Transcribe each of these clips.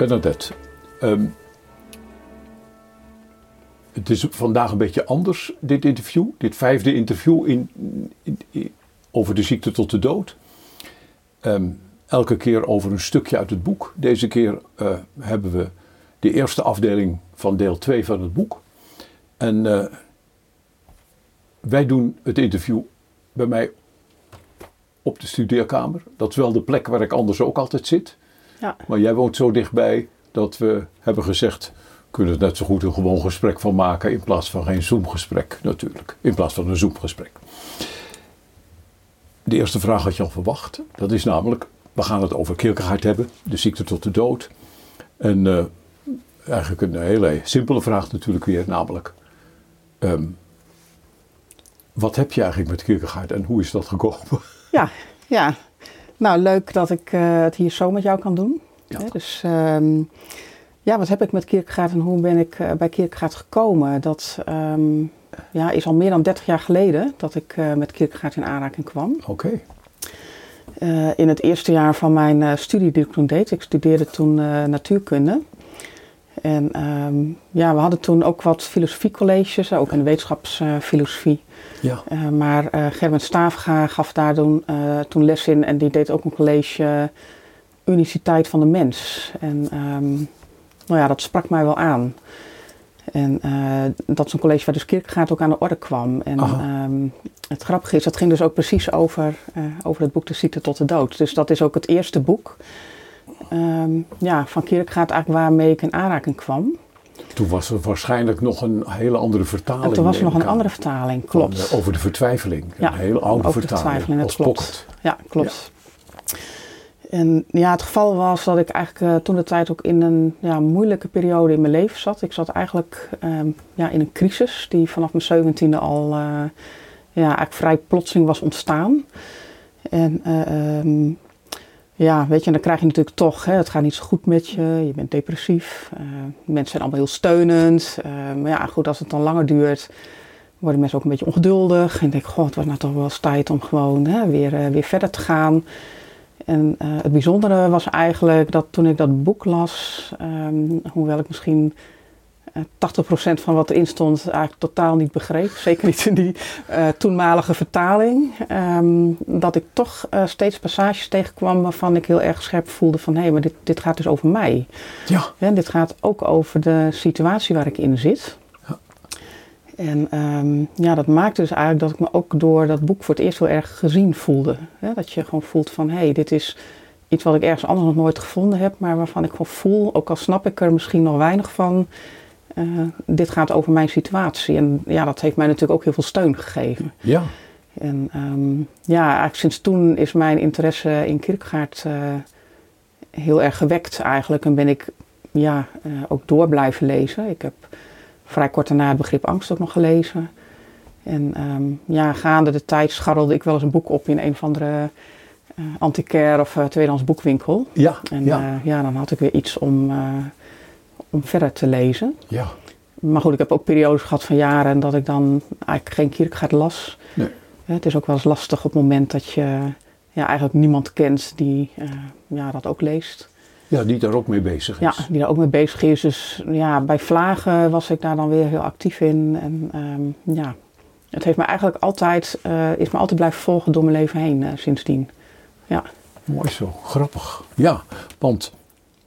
Bernadette, ehm, het is vandaag een beetje anders, dit interview. Dit vijfde interview in, in, over de ziekte tot de dood. Ehm, elke keer over een stukje uit het boek. Deze keer eh, hebben we de eerste afdeling van deel 2 van het boek. En eh, wij doen het interview bij mij op de studeerkamer. Dat is wel de plek waar ik anders ook altijd zit. Ja. Maar jij woont zo dichtbij dat we hebben gezegd, kunnen er net zo goed een gewoon gesprek van maken in plaats van geen Zoom-gesprek natuurlijk. In plaats van een Zoom-gesprek. De eerste vraag had je al verwacht. Dat is namelijk, we gaan het over Kierkegaard hebben, de ziekte tot de dood. En uh, eigenlijk een hele simpele vraag natuurlijk weer, namelijk... Ehm, wat heb je eigenlijk met Kierkegaard en hoe is dat gekomen? Ja, ja. Nou leuk dat ik uh, het hier zo met jou kan doen. Ja. dus um, ja, wat heb ik met Kierkegaard en hoe ben ik uh, bij Kierkegaard gekomen? Dat um, ja, is al meer dan 30 jaar geleden dat ik uh, met Kierkegaard in aanraking kwam. Oké. Okay. in het eerste jaar van mijn studie die ik toen deed. Ik studeerde toen natuurkunde. En um, ja, we hadden toen ook wat filosofiecolleges, ook in de wetenschapsfilosofie. Ja. Uh, maar uh, Gerben Staafga gaf daar toen, uh, toen, les in en die deed ook een college Uniciteit van de Mens. En um, nou ja, dat sprak mij wel aan. En dat is een college waar dus Kierkegaard ook aan de orde kwam. En um, het grappige is, dat ging dus ook precies over, over het boek De ziekte tot de dood. Dus dat is ook het eerste boek um, ja, van Kierkegaard eigenlijk waarmee ik in aanraking kwam. Toen was er waarschijnlijk nog een hele andere vertaling. En toen was er nog een andere vertaling, klopt. Van, over de vertwijfeling. Ja, een hele oude over vertaling. De vertwijfeling, dat klopt. Ja, klopt. Ja. En ja, het geval was dat ik eigenlijk uh, toen de tijd ook in een ja, moeilijke periode in mijn leven zat. Ik zat eigenlijk um, ja, in een crisis die vanaf mijn zeventiende al uh, ja, eigenlijk vrij plotseling was ontstaan. En um, ja, weet je, dan krijg je natuurlijk toch, hè, het gaat niet zo goed met je, je bent depressief. Uh, mensen zijn allemaal heel steunend. Uh, maar ja, goed, als het dan langer duurt, worden mensen ook een beetje ongeduldig. En denk, god, het was nou toch wel eens tijd om gewoon hè, weer, uh, weer verder te gaan. En het bijzondere was eigenlijk dat toen ik dat boek las, um, hoewel ik misschien 80% eh, van wat erin stond eigenlijk totaal niet begreep. Zeker niet in die uh, toenmalige vertaling. Um, dat ik toch uh, steeds passages tegenkwam waarvan ik heel erg scherp voelde van... hé, hey, maar dit, dit gaat dus over mij. Ja. En dit gaat ook over de situatie waar ik in zit. Ja. En um, ja, dat maakte dus eigenlijk dat ik me ook door dat boek voor het eerst heel erg gezien voelde. Ja, dat je gewoon voelt van, hé, hey, dit is iets wat ik ergens anders nog nooit gevonden heb... maar waarvan ik gewoon voel, ook al snap ik er misschien nog weinig van... Uh, dit gaat over mijn situatie. En ja, dat heeft mij natuurlijk ook heel veel steun gegeven. Ja. En um, ja, eigenlijk sinds toen is mijn interesse in Kierkegaard uh, heel erg gewekt eigenlijk. En ben ik ja, uh, ook door blijven lezen. Ik heb vrij kort daarna het begrip angst ook nog gelezen. En um, ja, gaande de tijd scharrelde ik wel eens een boek op in een of andere antiquaire of tweedehands boekwinkel. Ja, en ja. ja, dan had ik weer iets om om verder te lezen. Ja. Maar goed, ik heb ook periodes gehad van jaren dat ik dan eigenlijk geen Kierkegaard las. Nee. Het is ook wel eens lastig op het moment dat je ja, eigenlijk niemand kent die uh, ja, dat ook leest. Ja, die daar ook mee bezig is. Ja, die daar ook mee bezig is. Dus ja, bij Vlagen was ik daar dan weer heel actief in. En um, ja, het heeft me eigenlijk altijd, uh, is me altijd blijven volgen door mijn leven heen uh, sindsdien. Ja. Mooi zo, grappig. Ja, want,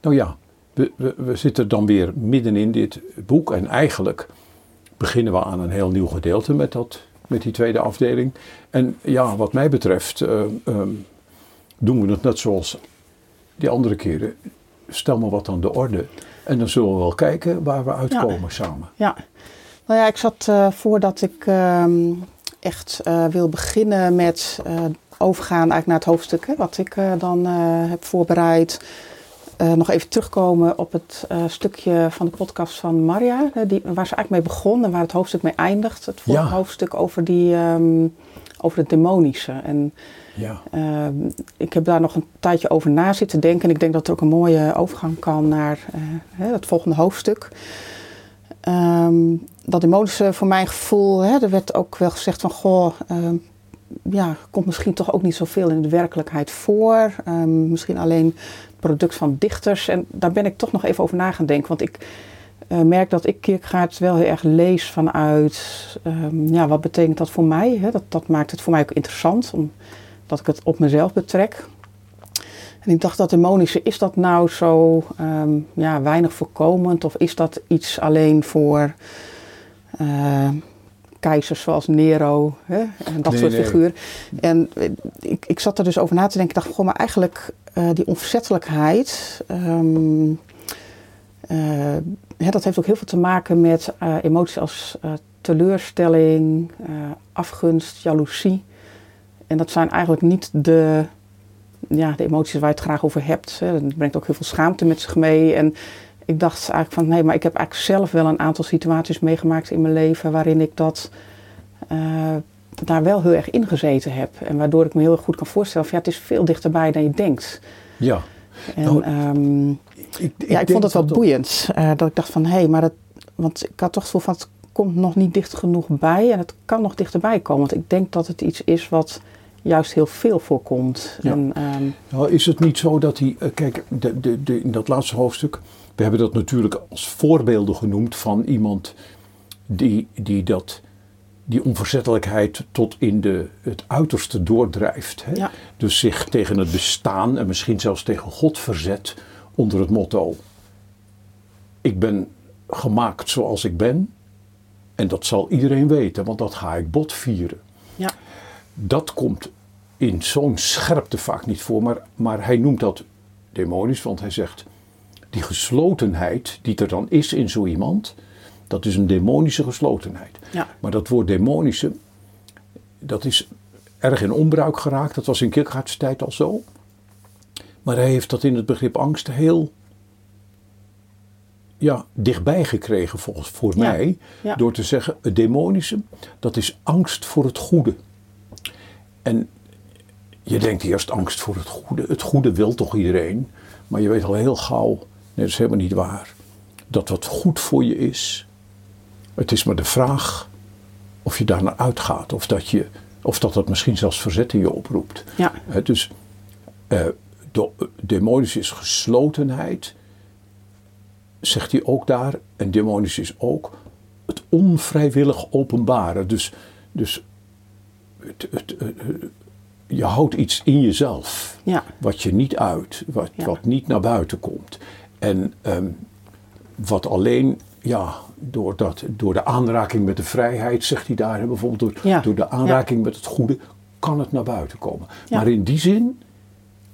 nou ja, we, we, we, zitten dan weer midden in dit boek en eigenlijk beginnen we aan een heel nieuw gedeelte met, dat, met die tweede afdeling. En ja, wat mij betreft uh, um, doen we het net zoals die andere keren. Stel me wat aan de orde en dan zullen we wel kijken waar we uitkomen ja. samen. Ja, nou ja, ik zat uh, voordat ik uh, echt uh, wil beginnen met overgaan eigenlijk naar het hoofdstuk hè, wat ik dan heb voorbereid. Uh, nog even terugkomen op het uh, stukje van de podcast van Maria, die, waar ze eigenlijk mee begon en waar het hoofdstuk mee eindigt. Het vorige ja. hoofdstuk over, die, um, over het demonische. En ja. uh, ik heb daar nog een tijdje over na zitten denken. En ik denk dat er ook een mooie overgang kan naar het volgende hoofdstuk. Um, dat demonische, voor mijn gevoel, hè, er werd ook wel gezegd van goh ja, komt misschien toch ook niet zoveel in de werkelijkheid voor. Um, misschien alleen product van dichters. En daar ben ik toch nog even over na gaan denken. Want ik uh, merk dat ik Kierkegaard wel heel erg lees vanuit, um, ja, wat betekent dat voor mij? Hè? Dat, dat maakt het voor mij ook interessant, omdat ik het op mezelf betrek. En ik dacht dat demonische, is dat nou zo um, ja, weinig voorkomend? Of is dat iets alleen voor uh, keizers zoals Nero hè? en dat soort nee. figuren? En ik, ik zat er dus over na te denken. Ik dacht, goh, maar eigenlijk uh, die onverzettelijkheid... Um, uh, dat heeft ook heel veel te maken met uh, emoties als teleurstelling, afgunst, jaloezie. En dat zijn eigenlijk niet de, ja, de emoties waar je het graag over hebt. Hè. Dat brengt ook heel veel schaamte met zich mee. En ik dacht eigenlijk van nee, maar ik heb eigenlijk zelf wel een aantal situaties meegemaakt in mijn leven waarin ik dat daar wel heel erg ingezeten heb. En waardoor ik me heel erg goed kan voorstellen van ja, het is veel dichterbij dan je denkt. Ja. En, nou, um, ik, ik, ja, ik vond het wel boeiend. Uh, dat ik dacht van, hé, hey, maar dat... Want ik had toch het gevoel van, het komt nog niet dicht genoeg bij. En het kan nog dichterbij komen. Want ik denk dat het iets is wat juist heel veel voorkomt. Ja. En, um, nou, is het niet zo dat hij... Uh, kijk, de, de, de, in dat laatste hoofdstuk... We hebben dat natuurlijk als voorbeelden genoemd van iemand die, die dat die onverzettelijkheid tot in de, het uiterste doordrijft. Hè? Ja. Dus zich tegen het bestaan en misschien zelfs tegen God verzet onder het motto: Ik ben gemaakt zoals ik ben en dat zal iedereen weten, want dat ga ik bot vieren. Ja. Dat komt in zo'n scherpte vaak niet voor, maar, maar hij noemt dat demonisch, want hij zegt: Die geslotenheid die er dan is in zo iemand dat is een demonische geslotenheid. Ja. Maar dat woord demonische, dat is erg in onbruik geraakt. Dat was in Kierkegaard's tijd al zo. Maar hij heeft dat in het begrip angst heel ja, dichtbij gekregen volgens voor Ja. mij. Ja. Door te zeggen, het demonische, dat is angst voor het goede. En je denkt eerst angst voor het goede. Het goede wil toch iedereen. Maar je weet al heel gauw, nee dat is helemaal niet waar. Dat wat goed voor je is, het is maar de vraag of je daar naar uitgaat. Of dat, je, of dat het misschien zelfs verzet in je oproept. Ja. Dus eh, de, demonisch is geslotenheid, zegt hij ook daar. En demonisch is ook het onvrijwillig openbaren. Dus, dus het, het, het, je houdt iets in jezelf. Ja. Wat je niet uit, wat, Ja. wat niet naar buiten komt. En ehm, wat alleen ja, door, dat, door de aanraking met de vrijheid, zegt hij daar bijvoorbeeld, door, Ja. door de aanraking met het goede, kan het naar buiten komen. Ja. Maar in die zin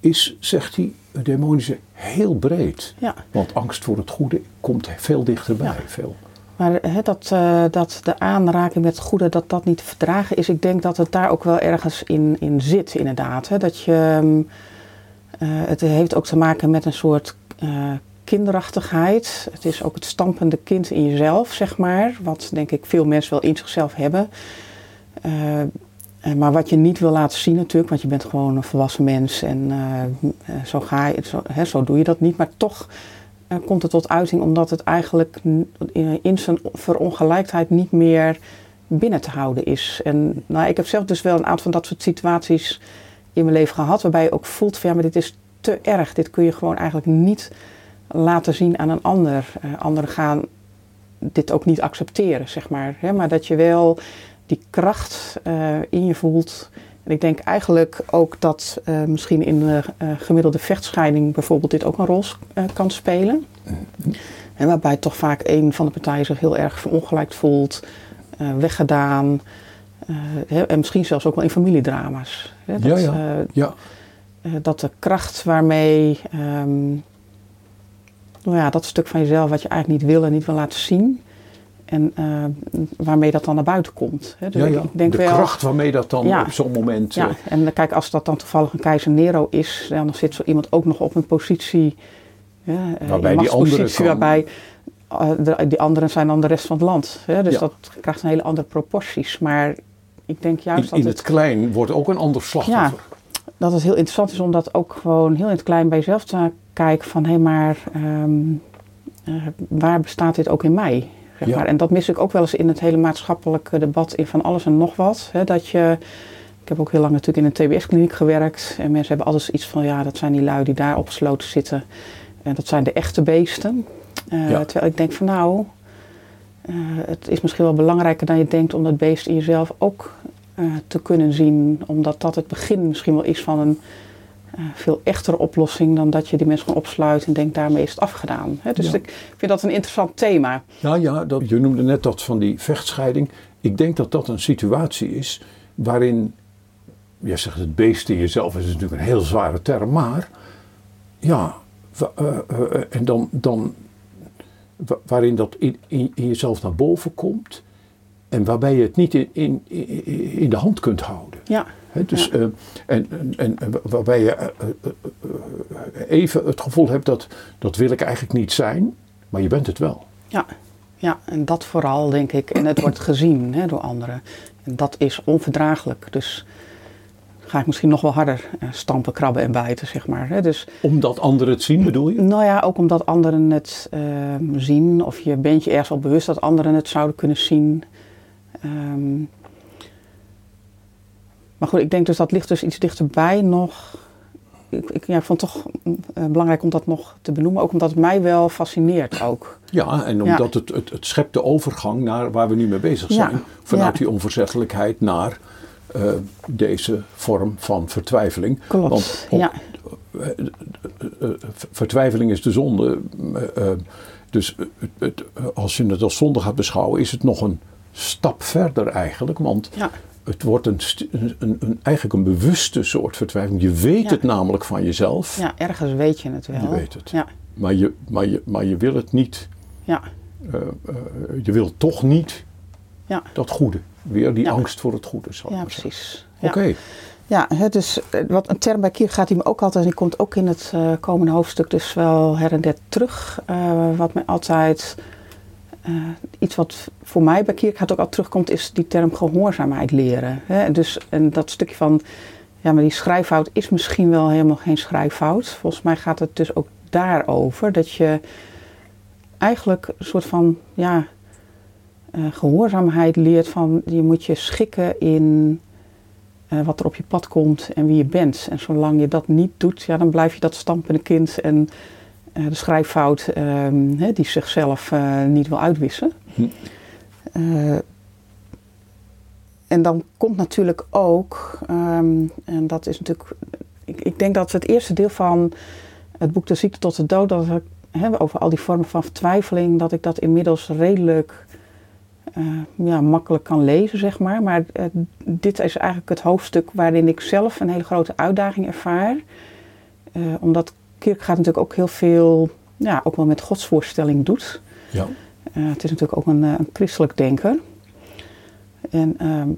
is, zegt hij, het demonische heel breed. Ja. Want angst voor het goede komt veel dichterbij. Ja. Veel. Maar hè, dat, eh, dat de aanraking met het goede, dat dat niet te verdragen is. Ik denk dat het daar ook wel ergens in, in zit, inderdaad. Dat je, ehm, eh, het heeft ook te maken met een soort eh, kinderachtigheid. Het is ook het stampende kind in jezelf, zeg maar. Wat denk ik veel mensen wel in zichzelf hebben. Eh, eh, maar wat je niet wil laten zien natuurlijk, want je bent gewoon een volwassen mens en eh, zo ga je, zo, hè, zo doe je dat niet. Maar toch komt het tot uiting omdat het eigenlijk in zijn verongelijkheid niet meer binnen te houden is. En nou, ik heb zelf dus wel een aantal van dat soort situaties in mijn leven gehad, waarbij je ook voelt van ja, maar dit is te erg. Dit kun je gewoon eigenlijk niet laten zien aan een ander. Eh, anderen gaan dit ook niet accepteren, zeg maar. Hè? Maar dat je wel die kracht eh, in je voelt. En ik denk eigenlijk ook dat eh, misschien in de gemiddelde vechtscheiding bijvoorbeeld dit ook een rol kan spelen. En waarbij toch vaak een van de partijen zich heel erg verongelijkt voelt, weggedaan. en misschien zelfs ook wel in familiedrama's. Hè, Ja, ja. Ja, dat de kracht waarmee, ehm, nou ja, dat stuk van jezelf wat je eigenlijk niet wil en niet wil laten zien. En eh, waarmee dat dan naar buiten komt. Hè. Dus ja, ik, ja. ik denk de wel, kracht waarmee dat dan Ja. op zo'n moment... Ja, eh, en dan kijk, als dat dan toevallig een keizer Nero is, dan zit zo iemand ook nog op een positie. Eh, Waarbij die andere machtspositie, kan- waarbij eh, de, die anderen zijn dan de rest van het land. Hè. Dus dat krijgt een hele andere proporties. Maar ik denk juist in, dat in het het klein wordt ook een ander slachtoffer. Dat het heel interessant is om dat ook gewoon heel in het klein bij jezelf te kijken van hé, maar ehm, eh, waar bestaat dit ook in mij? Zeg Ja. maar. En dat mis ik ook wel eens in het hele maatschappelijke debat in van alles en nog wat. Hè, dat je, heb ook heel lang natuurlijk in een TBS-kliniek gewerkt. En mensen hebben altijd iets van, ja, dat zijn die lui die daar opgesloten zitten. En dat zijn de echte beesten. Uh, ja. Terwijl ik denk van, nou, uh, het is misschien wel belangrijker dan je denkt om dat beest in jezelf ook uh, te kunnen zien. Omdat dat het begin misschien wel is van een veel echtere oplossing dan dat je die mensen gewoon opsluit en denkt daarmee is het afgedaan. Dus ja. ik vind dat een interessant thema. Ja, ja dat, je noemde net dat van die vechtscheiding. Ik denk dat dat een situatie is waarin, je zegt het beest in jezelf is natuurlijk een heel zware term, maar ja, uh, en dan, dan waarin dat in, in, in, jezelf naar boven komt en waarbij je het niet in, in, in de hand kunt houden. Ja. He, dus, ja. Uh, en, en, en, waarbij je even het gevoel hebt dat dat wil ik eigenlijk niet zijn, maar je bent het wel. Ja, ja, en dat vooral denk ik. En het wordt gezien hè, door anderen. En dat is onverdraaglijk. Dus ga ik misschien nog wel harder stampen, krabben en bijten, zeg maar. Hè. Dus, omdat anderen het zien, bedoel je? Nou ja, ook omdat anderen het zien. Of je bent je ergens wel bewust dat anderen het zouden kunnen zien. Um, maar goed, ik denk dus dat ligt dus iets dichterbij nog. Ik, ik, ja, vond het toch uh, belangrijk om dat nog te benoemen. Ook omdat het mij wel fascineert ook. Ja, en omdat ja. het, het, het schept de overgang naar waar we nu mee bezig zijn. Ja. Vanuit die onverzettelijkheid naar uh, deze vorm van vertwijfeling. Klopt, Want op, ja. Uh, vertwijfeling is de zonde. dus als je het als zonde gaat beschouwen, is het nog een stap verder eigenlijk. Want ja. het wordt een, een, een, eigenlijk een bewuste soort vertwijfeling. Je weet Ja. het namelijk van jezelf. ja, ergens weet je het wel. Je weet het. Ja, Maar, je, maar, je, maar je wil het niet. ja, eh, eh, je wil toch niet ja. dat goede. Weer die Ja. angst voor het goede. Zal ja precies. Ja. Oké. Ja, hè, dus wat een term bij Kierkegaard die me ook altijd, en die komt ook in het komende hoofdstuk dus wel her en der terug, wat mij altijd, eh, iets wat voor mij bij Kierkegaard ook al terugkomt, is die term gehoorzaamheid leren. Hè? Dus en dat stukje van, ja, maar die schrijffout is misschien wel helemaal geen schrijffout. Volgens mij gaat het dus ook daarover, dat je eigenlijk een soort van, ja, eh, gehoorzaamheid leert van, je moet je schikken in eh, wat er op je pad komt en wie je bent. En zolang je dat niet doet, ja, dan blijf je dat stampende kind en de schrijffout ehm, die zichzelf eh, niet wil uitwissen. Hm. Eh, en dan komt natuurlijk ook, ehm, en dat is natuurlijk, ik, ik denk dat het eerste deel van het boek De ziekte tot de dood, dat ik, over al die vormen van vertwijfeling, dat ik dat inmiddels redelijk eh, ja, makkelijk kan lezen, zeg maar. Maar eh, dit is eigenlijk het hoofdstuk waarin ik zelf een hele grote uitdaging ervaar. Eh, omdat Kierkegaard natuurlijk ook heel veel, ja, ook wel met godsvoorstelling doet. Ja. Eh, het is natuurlijk ook een, eh, een christelijk denker. En ehm,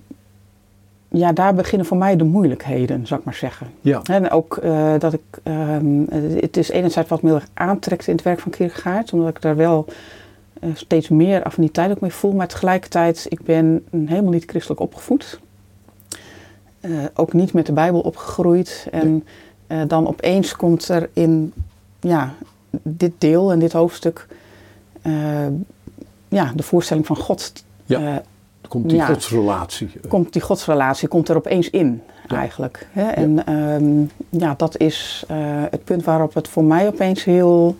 ja, daar beginnen voor mij de moeilijkheden, zou ik maar zeggen. Ja. En ook eh, dat ik, ehm, het is enerzijds wat me heel erg aantrekt in het werk van Kierkegaard, omdat ik daar wel steeds meer affiniteit ook mee voel. Maar tegelijkertijd, ik ben helemaal niet christelijk opgevoed. Ook niet met de Bijbel opgegroeid. En eh, dan opeens komt er in ja, dit deel en dit hoofdstuk eh, ja, de voorstelling van God. Ja. eh, Komt die Ja. godsrelatie. komt die godsrelatie komt er opeens in, Ja. eigenlijk. Hè? En ehm, ja, dat is het punt waarop het voor mij opeens heel...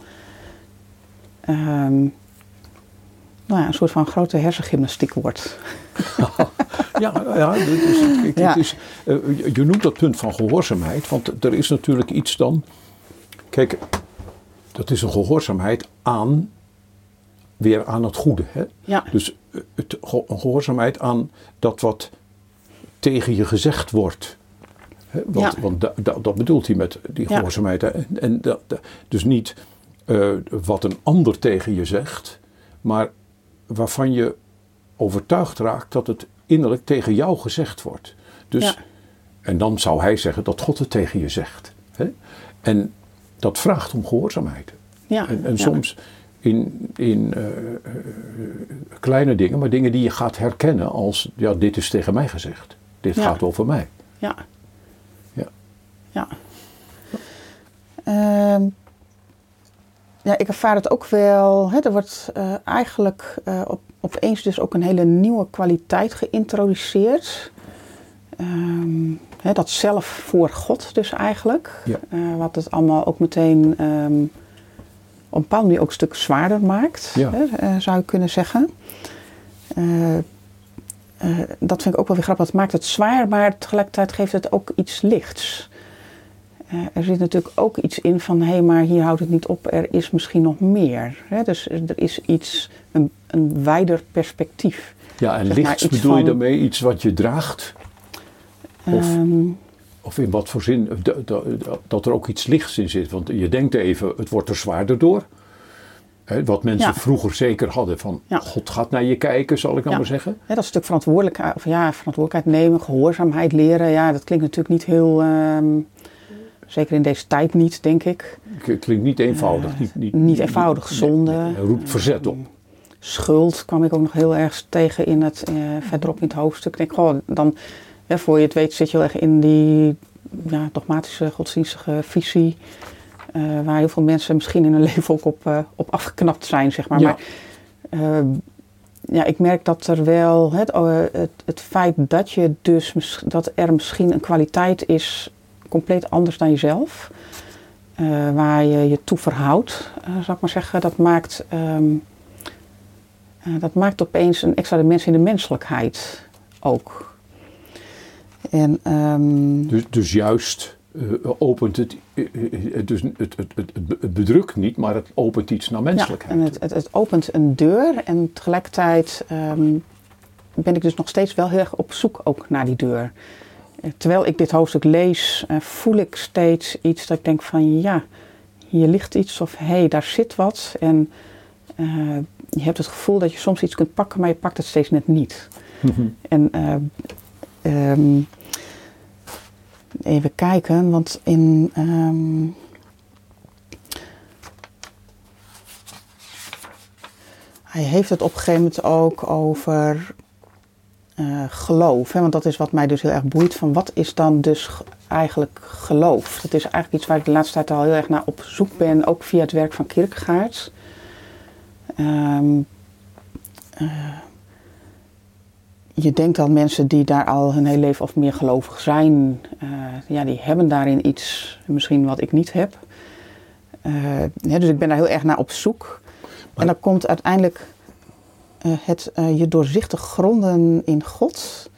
ehm, nou ja, een soort van grote hersengymnastiek wordt. Ja, ja, dit is, Ja. Is, eh, je- noemt dat punt van gehoorzaamheid, want er is natuurlijk iets dan. Kijk, dat is een gehoorzaamheid aan, weer aan het goede. Hè? Ja, Dus eh, het, een gehoorzaamheid aan dat wat tegen je gezegd wordt. Hè, Want, Ja. want da- da- dat bedoelt hij met die gehoorzaamheid. En, en da- dus niet eh, wat een ander tegen je zegt, maar waarvan je overtuigd raakt dat het innerlijk tegen jou gezegd wordt. Dus, Ja. En dan zou hij zeggen dat God het tegen je zegt. Hè? En dat vraagt om gehoorzaamheid. ja. En, en ja. soms in, in eh, eh, kleine dingen, maar dingen die je gaat herkennen als, ja, dit is tegen mij gezegd. Dit Ja. gaat over mij. Ja. Ja. Ja. Ehm, ja, ik ervaar het ook wel. Hè, er wordt eh, eigenlijk eh, op, opeens dus ook een hele nieuwe kwaliteit geïntroduceerd. ehm, hè, dat zelf voor God dus eigenlijk. Ja. Eh, wat het allemaal ook meteen ehm, op een bepaalde manier ook een stuk zwaarder maakt, Ja. hè, zou je kunnen zeggen. Dat vind ik ook wel weer grappig. Het maakt het zwaar, maar tegelijkertijd geeft het ook iets lichts. Eh, er zit natuurlijk ook iets in van, hé, maar hier houdt het niet op, er is misschien nog meer. Hè? Dus er is iets, een, een wijder perspectief. Ja, en Zeg lichts bedoel je daarmee iets wat je draagt? Of- Ehm, Of in wat voor zin dat, dat, er ook iets lichts in zit? Want je denkt even, het wordt er zwaarder door. Wat mensen Ja. vroeger zeker hadden van, Ja. God gaat naar je kijken, zal ik nou Ja. maar zeggen. hè, dat stuk verantwoordelijkheid, of ja, verantwoordelijkheid nemen, gehoorzaamheid leren. Ja, dat klinkt natuurlijk niet heel, ehm, zeker in deze tijd niet, denk ik. K- Klinkt niet eenvoudig. Eh, niet, niet, niet eenvoudig, zonde. nee, roept verzet op. schuld kwam ik ook nog heel erg tegen in het, eh, verderop in het hoofdstuk. Ik denk, goh, dan, hè, voor je het weet, zit je heel erg in die ja, dogmatische, godsdienstige visie. eh, waar heel veel mensen misschien in hun leven ook op, op afgeknapt zijn, zeg maar. Ja. Maar ja, ik merk dat er wel het, het, het feit dat, je dus, dat er misschien een kwaliteit is, compleet anders dan jezelf. eh, waar je je toe verhoudt, eh, zal ik maar zeggen. Dat maakt, ehm, eh, dat maakt opeens een extra dimensie in de menselijkheid ook. En ehm, Dus, dus juist opent het, dus het, het, het, het, het bedrukt niet, maar het opent iets naar ja, menselijkheid. en het, het, het opent een deur en tegelijkertijd ehm, ben ik dus nog steeds wel heel erg op zoek ook naar die deur. Terwijl ik dit hoofdstuk lees, eh, voel ik steeds iets dat ik denk van ja, hier ligt iets of hé, hey, daar zit wat. En eh, je hebt het gevoel dat je soms iets kunt pakken, maar je pakt het steeds net niet. Mhm. En eh, ehm, even kijken, want in. ehm, hij heeft het op een gegeven moment ook over eh, geloof. Hè? Want dat is wat mij dus heel erg boeit. Van wat is dan dus eigenlijk geloof? Dat is eigenlijk iets waar ik de laatste tijd al heel erg naar op zoek ben. Ook via het werk van Kierkegaard. Ehm, eh, je denkt dan mensen die daar al hun hele leven of meer gelovig zijn, eh, ja, die hebben daarin iets, misschien wat ik niet heb. Hè, dus ik ben daar heel erg naar op zoek. en dan komt uiteindelijk het eh, je doorzichtig gronden in God.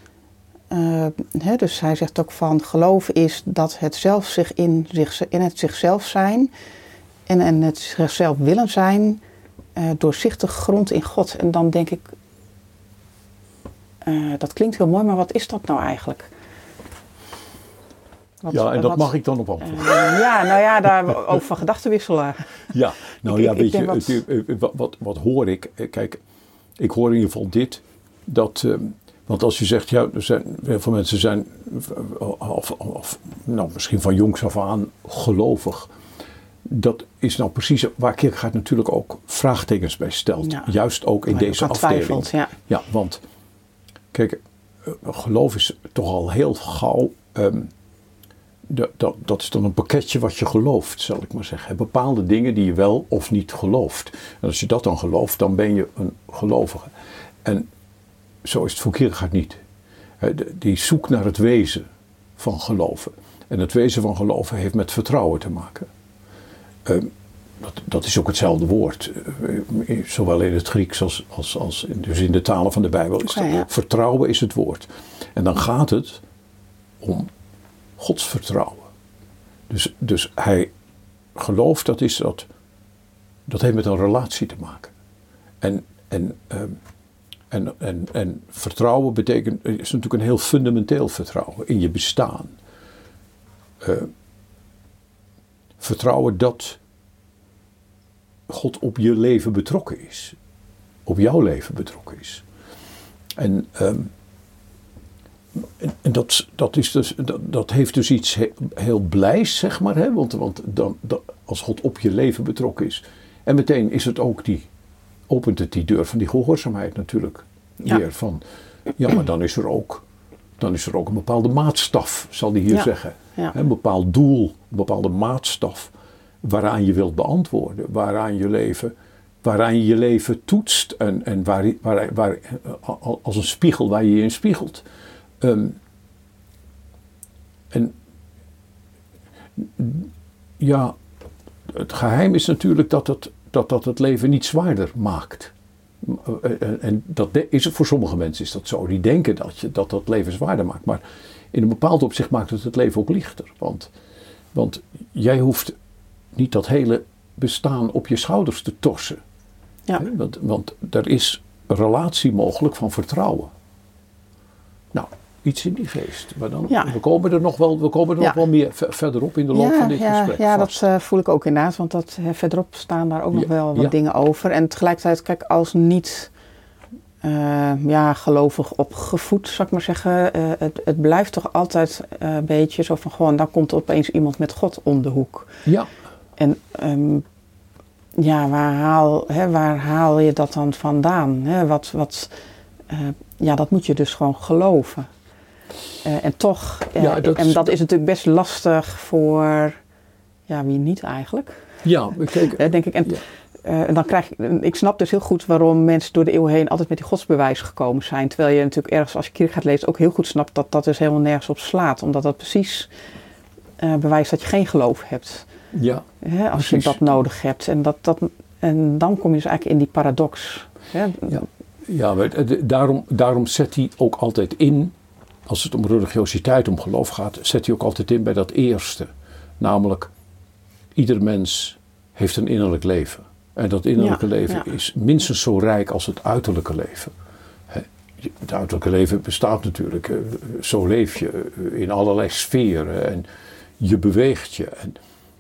Eh, hè, dus hij zegt ook van geloof is dat het zelf zich in, zich, in het zichzelf zijn en, en het zichzelf willen zijn, eh, doorzichtig grond in God. En dan denk ik, eh, dat klinkt heel mooi, maar wat is dat nou eigenlijk? Wat- ja, en dat wat- mag ik dan op antwoorden. eh, ja, nou ja, daar over van gedachten wisselen. Ja, nou Ik- ja, ik- weet ik je, het, eh, eh, wat, wat, wat hoor ik? Eh, Kijk, ik hoor in ieder geval dit. Dat, eh, want als je zegt, ja, er zijn, heel veel mensen zijn, of, of, nou, misschien van jongs af aan gelovig. Dat is nou precies waar Kierkegaard natuurlijk ook vraagtekens bij stelt. Ja. Juist ook in deze ook afdeling. twijfelt, ja. Ja, want kijk, eh, geloof is toch al heel gauw. ehm, dat, dat, is dan een pakketje wat je gelooft, zal ik maar zeggen. Bepaalde dingen die je wel of niet gelooft. En als je dat dan gelooft, dan ben je een gelovige. En zo is het voor Kierkegaard niet. Die zoekt naar het wezen van geloven. En het wezen van geloven heeft met vertrouwen te maken. Ehm, dat, dat is ook hetzelfde woord. eh, eh, Zowel in het Grieks als, als, als in, dus in de talen van de Bijbel. Is ja. Vertrouwen is het woord. En dan gaat het om Gods vertrouwen. Dus, dus hij gelooft, dat, is dat, dat heeft met een relatie te maken. En, en, ehm, en, en, en vertrouwen betekent, is natuurlijk een heel fundamenteel vertrouwen in je bestaan. Eh, vertrouwen dat God op je leven betrokken is. Op jouw leven betrokken is. En, ehm, dat, dat, is dus, dat, dat heeft dus iets he- heel blijs, zeg maar. Hè? Want, want dan, dan, als God op je leven betrokken is. En meteen is het ook die, opent het die deur van die gehoorzaamheid natuurlijk. Ja. Weer van, ja, maar dan is er ook, dan is er ook een bepaalde maatstaf, zal hij hier Ja. zeggen. Ja. Een bepaald doel, een bepaalde maatstaf waaraan je wilt beantwoorden, waaraan je leven, waaraan je je leven toetst en, en waar, waar, waar, als een spiegel waar je je in spiegelt. Ehm, En ja, het geheim is natuurlijk dat het, dat, dat het leven niet zwaarder maakt. En dat is het voor sommige mensen is dat zo. Die denken dat je, dat, dat leven zwaarder maakt. Maar in een bepaald opzicht maakt het het leven ook lichter. Want, want jij hoeft niet dat hele bestaan op je schouders te torsen. Ja. Want, want er is een relatie mogelijk van vertrouwen. Nou, iets in die geest. Maar dan, we komen er nog wel, we komen er nog wel meer verderop in de loop van dit gesprek. Ja, dat uh, voel ik ook inderdaad. Want dat, verderop staan daar ook nog wel wat dingen over. En tegelijkertijd, kijk, als niet uh, ja, gelovig opgevoed, zou ik maar zeggen. het, het blijft toch altijd een beetje zo van gewoon, dan komt opeens iemand met God om de hoek. Ja. En um, ja, waar haal, hè, waar haal je dat dan vandaan? Hè? Wat, wat, ja, dat moet je dus gewoon geloven. Uh, en toch, uh, ja, dat en dat is natuurlijk best lastig voor, ja, wie niet eigenlijk? Ja, kijk. Uh, denk ik. En, en dan krijg je, ik snap dus heel goed waarom mensen door de eeuwen heen altijd met die godsbewijs gekomen zijn. Terwijl je natuurlijk ergens, als je kirk gaat lezen, ook heel goed snapt dat dat dus helemaal nergens op slaat. Omdat dat precies bewijst dat je geen geloof hebt. Ja, Hè, als je dat nodig hebt. En, dat, dat, en dan kom je dus eigenlijk in die paradox. Hè? Ja, ja maar daarom, daarom zet hij ook altijd in als het om religiositeit, om geloof gaat, zet hij ook altijd in bij dat eerste. Namelijk, ieder mens heeft een innerlijk leven. En dat innerlijke leven is minstens zo rijk als het uiterlijke leven. Het uiterlijke leven bestaat natuurlijk, eh, zo leef je eh, in allerlei sferen en je beweegt je.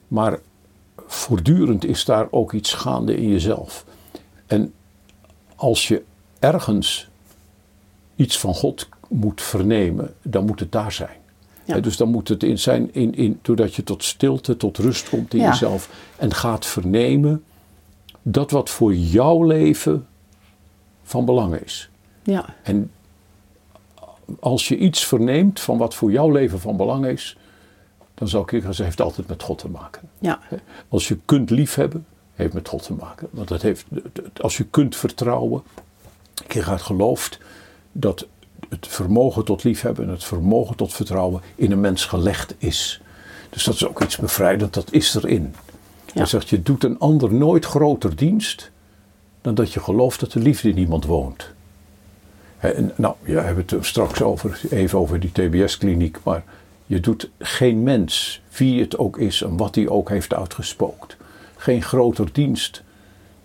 Maar voortdurend is daar ook iets gaande in jezelf. En als je ergens iets van God moet vernemen, dan moet het daar zijn. dus dan moet het in zijn, in, in, doordat je tot stilte, tot rust komt in jezelf en gaat vernemen dat wat voor jouw leven van belang is. Ja. En als je iets verneemt van wat voor jouw leven van belang is, dan zou ik zeggen, het heeft altijd met God te maken. Ja. Als je kunt liefhebben, heeft met God te maken. Want het heeft, als je kunt vertrouwen, je gaat gelooft dat het vermogen tot liefhebben en het vermogen tot vertrouwen in een mens gelegd is. Dus dat is ook iets bevrijdend, dat is erin. Ja. Hij zegt, je doet een ander nooit groter dienst dan dat je gelooft dat de liefde in iemand woont. En, nou, ja, we hebben het straks over, even over die TBS-kliniek, maar je doet geen mens, wie het ook is en wat hij ook heeft uitgespookt, geen groter dienst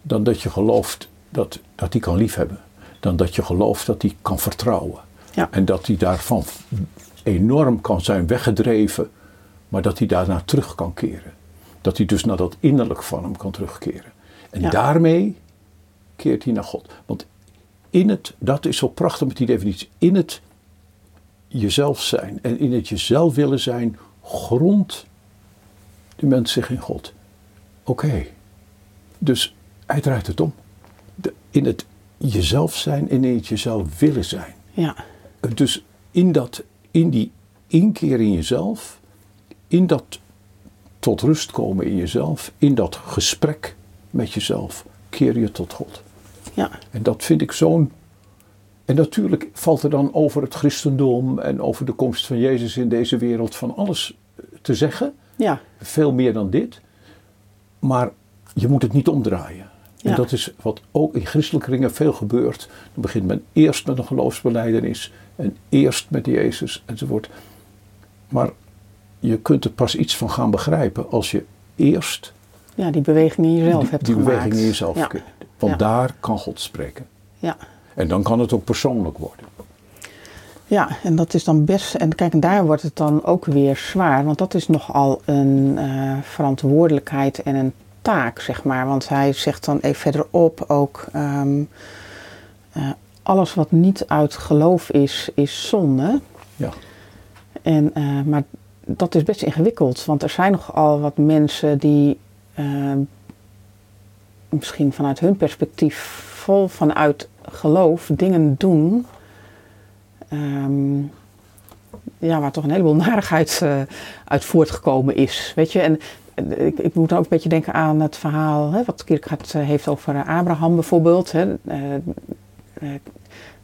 dan dat je gelooft dat, dat hij kan liefhebben. Dan dat je gelooft dat hij kan vertrouwen. Ja. En dat hij daarvan enorm kan zijn weggedreven, maar dat hij daarna terug kan keren. Dat hij dus naar dat innerlijk van hem kan terugkeren. En daarmee keert hij naar God. Want in het, dat is zo prachtig met die definitie, in het jezelf zijn en in het jezelf willen zijn, grond de mens zich in God. Oké, dus hij draait het om. De, in het jezelf zijn en in het jezelf willen zijn. Ja. Dus in, dat, in die inkeer in jezelf, in dat tot rust komen in jezelf, in dat gesprek met jezelf, keer je tot God. Ja. En dat vind ik zo'n. En natuurlijk valt er dan over het christendom en over de komst van Jezus in deze wereld van alles te zeggen. Ja. Veel meer dan dit. Maar je moet het niet omdraaien. En dat is wat ook in christelijke ringen veel gebeurt. Dan begint men eerst met een geloofsbeleidenis en eerst met Jezus enzovoort. Maar je kunt er pas iets van gaan begrijpen als je eerst. Ja, die beweging in jezelf die, hebt die gemaakt. beweging in jezelf. Ja. Want daar kan God spreken. Ja. En dan kan het ook persoonlijk worden. Ja, en dat is dan best. En kijk, en daar wordt het dan ook weer zwaar. Want dat is nogal een uh, verantwoordelijkheid en een taak, zeg maar. Want hij zegt dan even verderop ook. Um, uh, alles wat niet uit geloof is, is zonde. Ja. En, uh, maar dat is best ingewikkeld, want er zijn nogal wat mensen die uh, misschien vanuit hun perspectief vol vanuit geloof dingen doen. Um, ja, waar toch een heleboel narigheid uh, uit voortgekomen is. Weet je, en ik, ik, moet ook een beetje denken aan het verhaal hè, wat Kierkegaard heeft over Abraham bijvoorbeeld. Hè. Uh,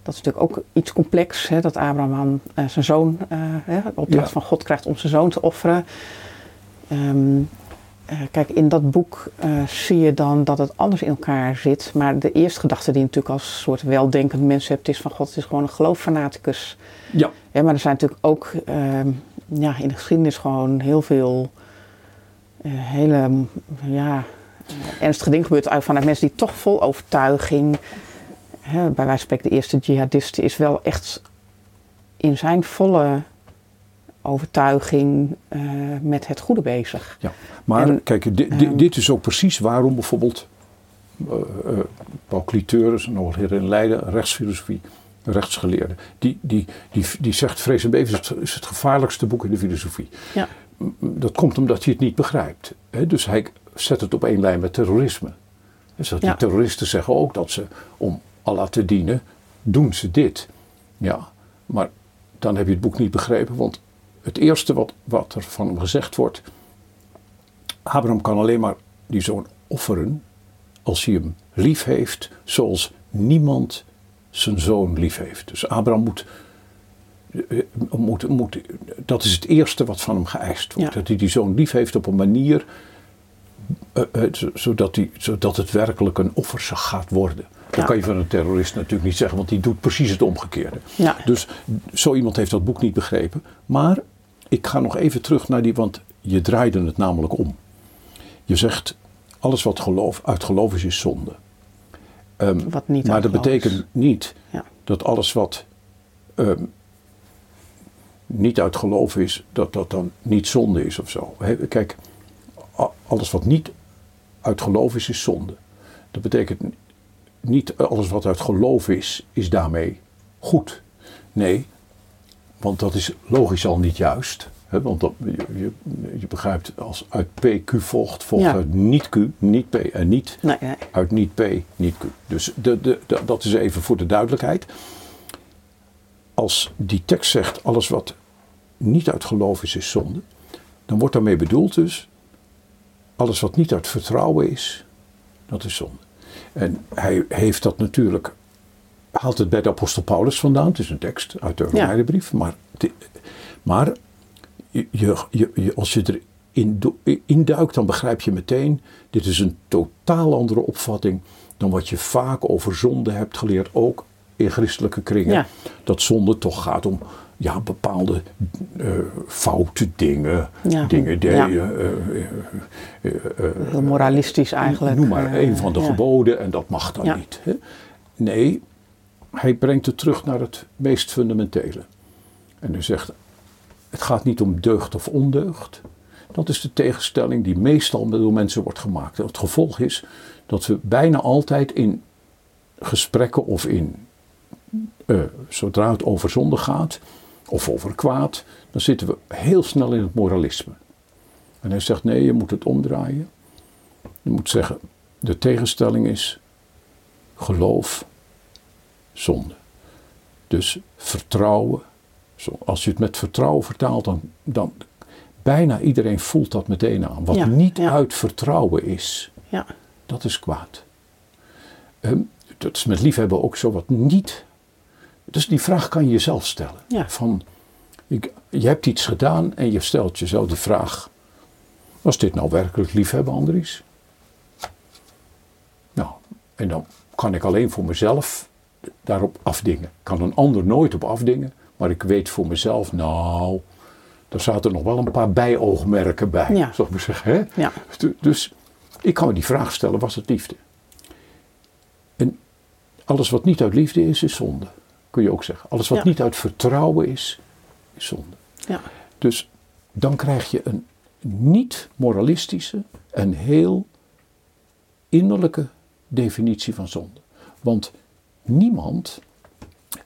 dat is natuurlijk ook iets complex, hè, dat Abraham uh, zijn zoon, uh, hè, opdracht van God krijgt om zijn zoon te offeren. Um, uh, kijk, in dat boek zie je dan dat het anders in elkaar zit. Maar de eerste gedachte die je natuurlijk als soort weldenkend mens hebt, is van God, het is gewoon een geloofsfanaticus. Ja. ja. Maar er zijn natuurlijk ook ehm, ja, in de geschiedenis gewoon heel veel hele ja, ernstige dingen gebeurd vanuit mensen die toch vol overtuiging hè, bij wijze van spreken de eerste jihadist is wel echt in zijn volle overtuiging uh, met het goede bezig. Ja, maar en, kijk, di, di, um, dit is ook precies waarom bijvoorbeeld uh, uh, Paul Cliteurs, een hoogleraar in Leiden, rechtsfilosofie, rechtsgeleerde, die, die, die, die zegt Vrees en Beven is het, is het gevaarlijkste boek in de filosofie. Ja. Dat komt omdat hij het niet begrijpt. Hè? Dus hij zet het op één lijn met terrorisme. Dus dat ja. die terroristen zeggen ook dat ze om Allah te dienen, doen ze dit. Ja, maar dan heb je het boek niet begrepen, want het eerste wat, wat er van hem gezegd wordt, Abraham kan alleen maar die zoon offeren als hij hem lief heeft zoals niemand zijn zoon lief heeft. Dus Abraham moet, moet, moet dat is het eerste wat van hem geëist wordt. Ja. Dat hij die zoon lief heeft op een manier uh, uh, zodat, die, zodat het werkelijk een offer gaat worden. Dat Ja. kan je van een terrorist natuurlijk niet zeggen, want die doet precies het omgekeerde. Ja. Dus zo iemand heeft dat boek niet begrepen. Maar ik ga nog even terug naar die, want je draaide het namelijk om. Je zegt, alles wat geloof, uit geloof is, is zonde. Um, Wat niet maar dat betekent niet Ja. dat alles wat um, niet uit geloof is, dat dat dan niet zonde is of zo. Kijk, alles wat niet uit geloof is, is zonde. Dat betekent niet alles wat uit geloof is, is daarmee goed. Nee, want dat is logisch al niet juist. Hè, want dat, je, je, je begrijpt, als uit P Q volgt, volgt Ja. uit niet Q, niet P en niet Nee, nee. uit niet P, niet Q. Dus de, de, de- dat is even voor de duidelijkheid. Als die tekst zegt, alles wat niet uit geloof is, is zonde. Dan wordt daarmee bedoeld dus, alles wat niet uit vertrouwen is, dat is zonde. En hij heeft dat natuurlijk, haalt het bij de apostel Paulus vandaan. Het is een tekst uit de Ja. Romeinenbrief. Maar, maar je, je, je, als je erin induikt, dan begrijp je meteen, dit is een totaal andere opvatting dan wat je vaak over zonde hebt geleerd, ook in christelijke kringen. Ja. Dat zonde toch gaat om ja, bepaalde eh, foute dingen, Ja. dingen die Ja. je, eh, eh, Heel moralistisch eigenlijk. Noem maar een van de geboden en dat mag dan niet. Hè? Nee, hij brengt het terug naar het meest fundamentele. En hij zegt, het gaat niet om deugd of ondeugd. Dat is de tegenstelling die meestal door mensen wordt gemaakt. En het gevolg is dat we bijna altijd in gesprekken of in, zodra het over zonde gaat, of over kwaad, dan zitten we heel snel in het moralisme. En hij zegt, nee, je moet het omdraaien. Je moet zeggen, de tegenstelling is geloof, zonde. Dus vertrouwen. Als je het met vertrouwen vertaalt, dan, dan bijna iedereen voelt dat meteen aan. Wat Ja, niet ja. uit vertrouwen is, Ja. dat is kwaad. Ehm, dat is met liefhebben ook zo wat niet. Dus die vraag kan je jezelf stellen. Ja. Van, ik, je hebt iets gedaan en je stelt jezelf de vraag: was dit nou werkelijk liefhebben, Andries? Nou, en dan kan ik alleen voor mezelf daarop afdingen. Ik kan een ander nooit op afdingen, maar ik weet voor mezelf, nou, daar zaten nog wel een paar bijoogmerken bij, Ja. zal ik maar zeggen. Hè? Ja. Du- Dus ik kan me die vraag stellen, was het liefde? En alles wat niet uit liefde is, is zonde. Kun je ook zeggen. Alles wat Ja. niet uit vertrouwen is, is zonde. Ja. Dus dan krijg je een niet moralistische en heel innerlijke definitie van zonde. Want niemand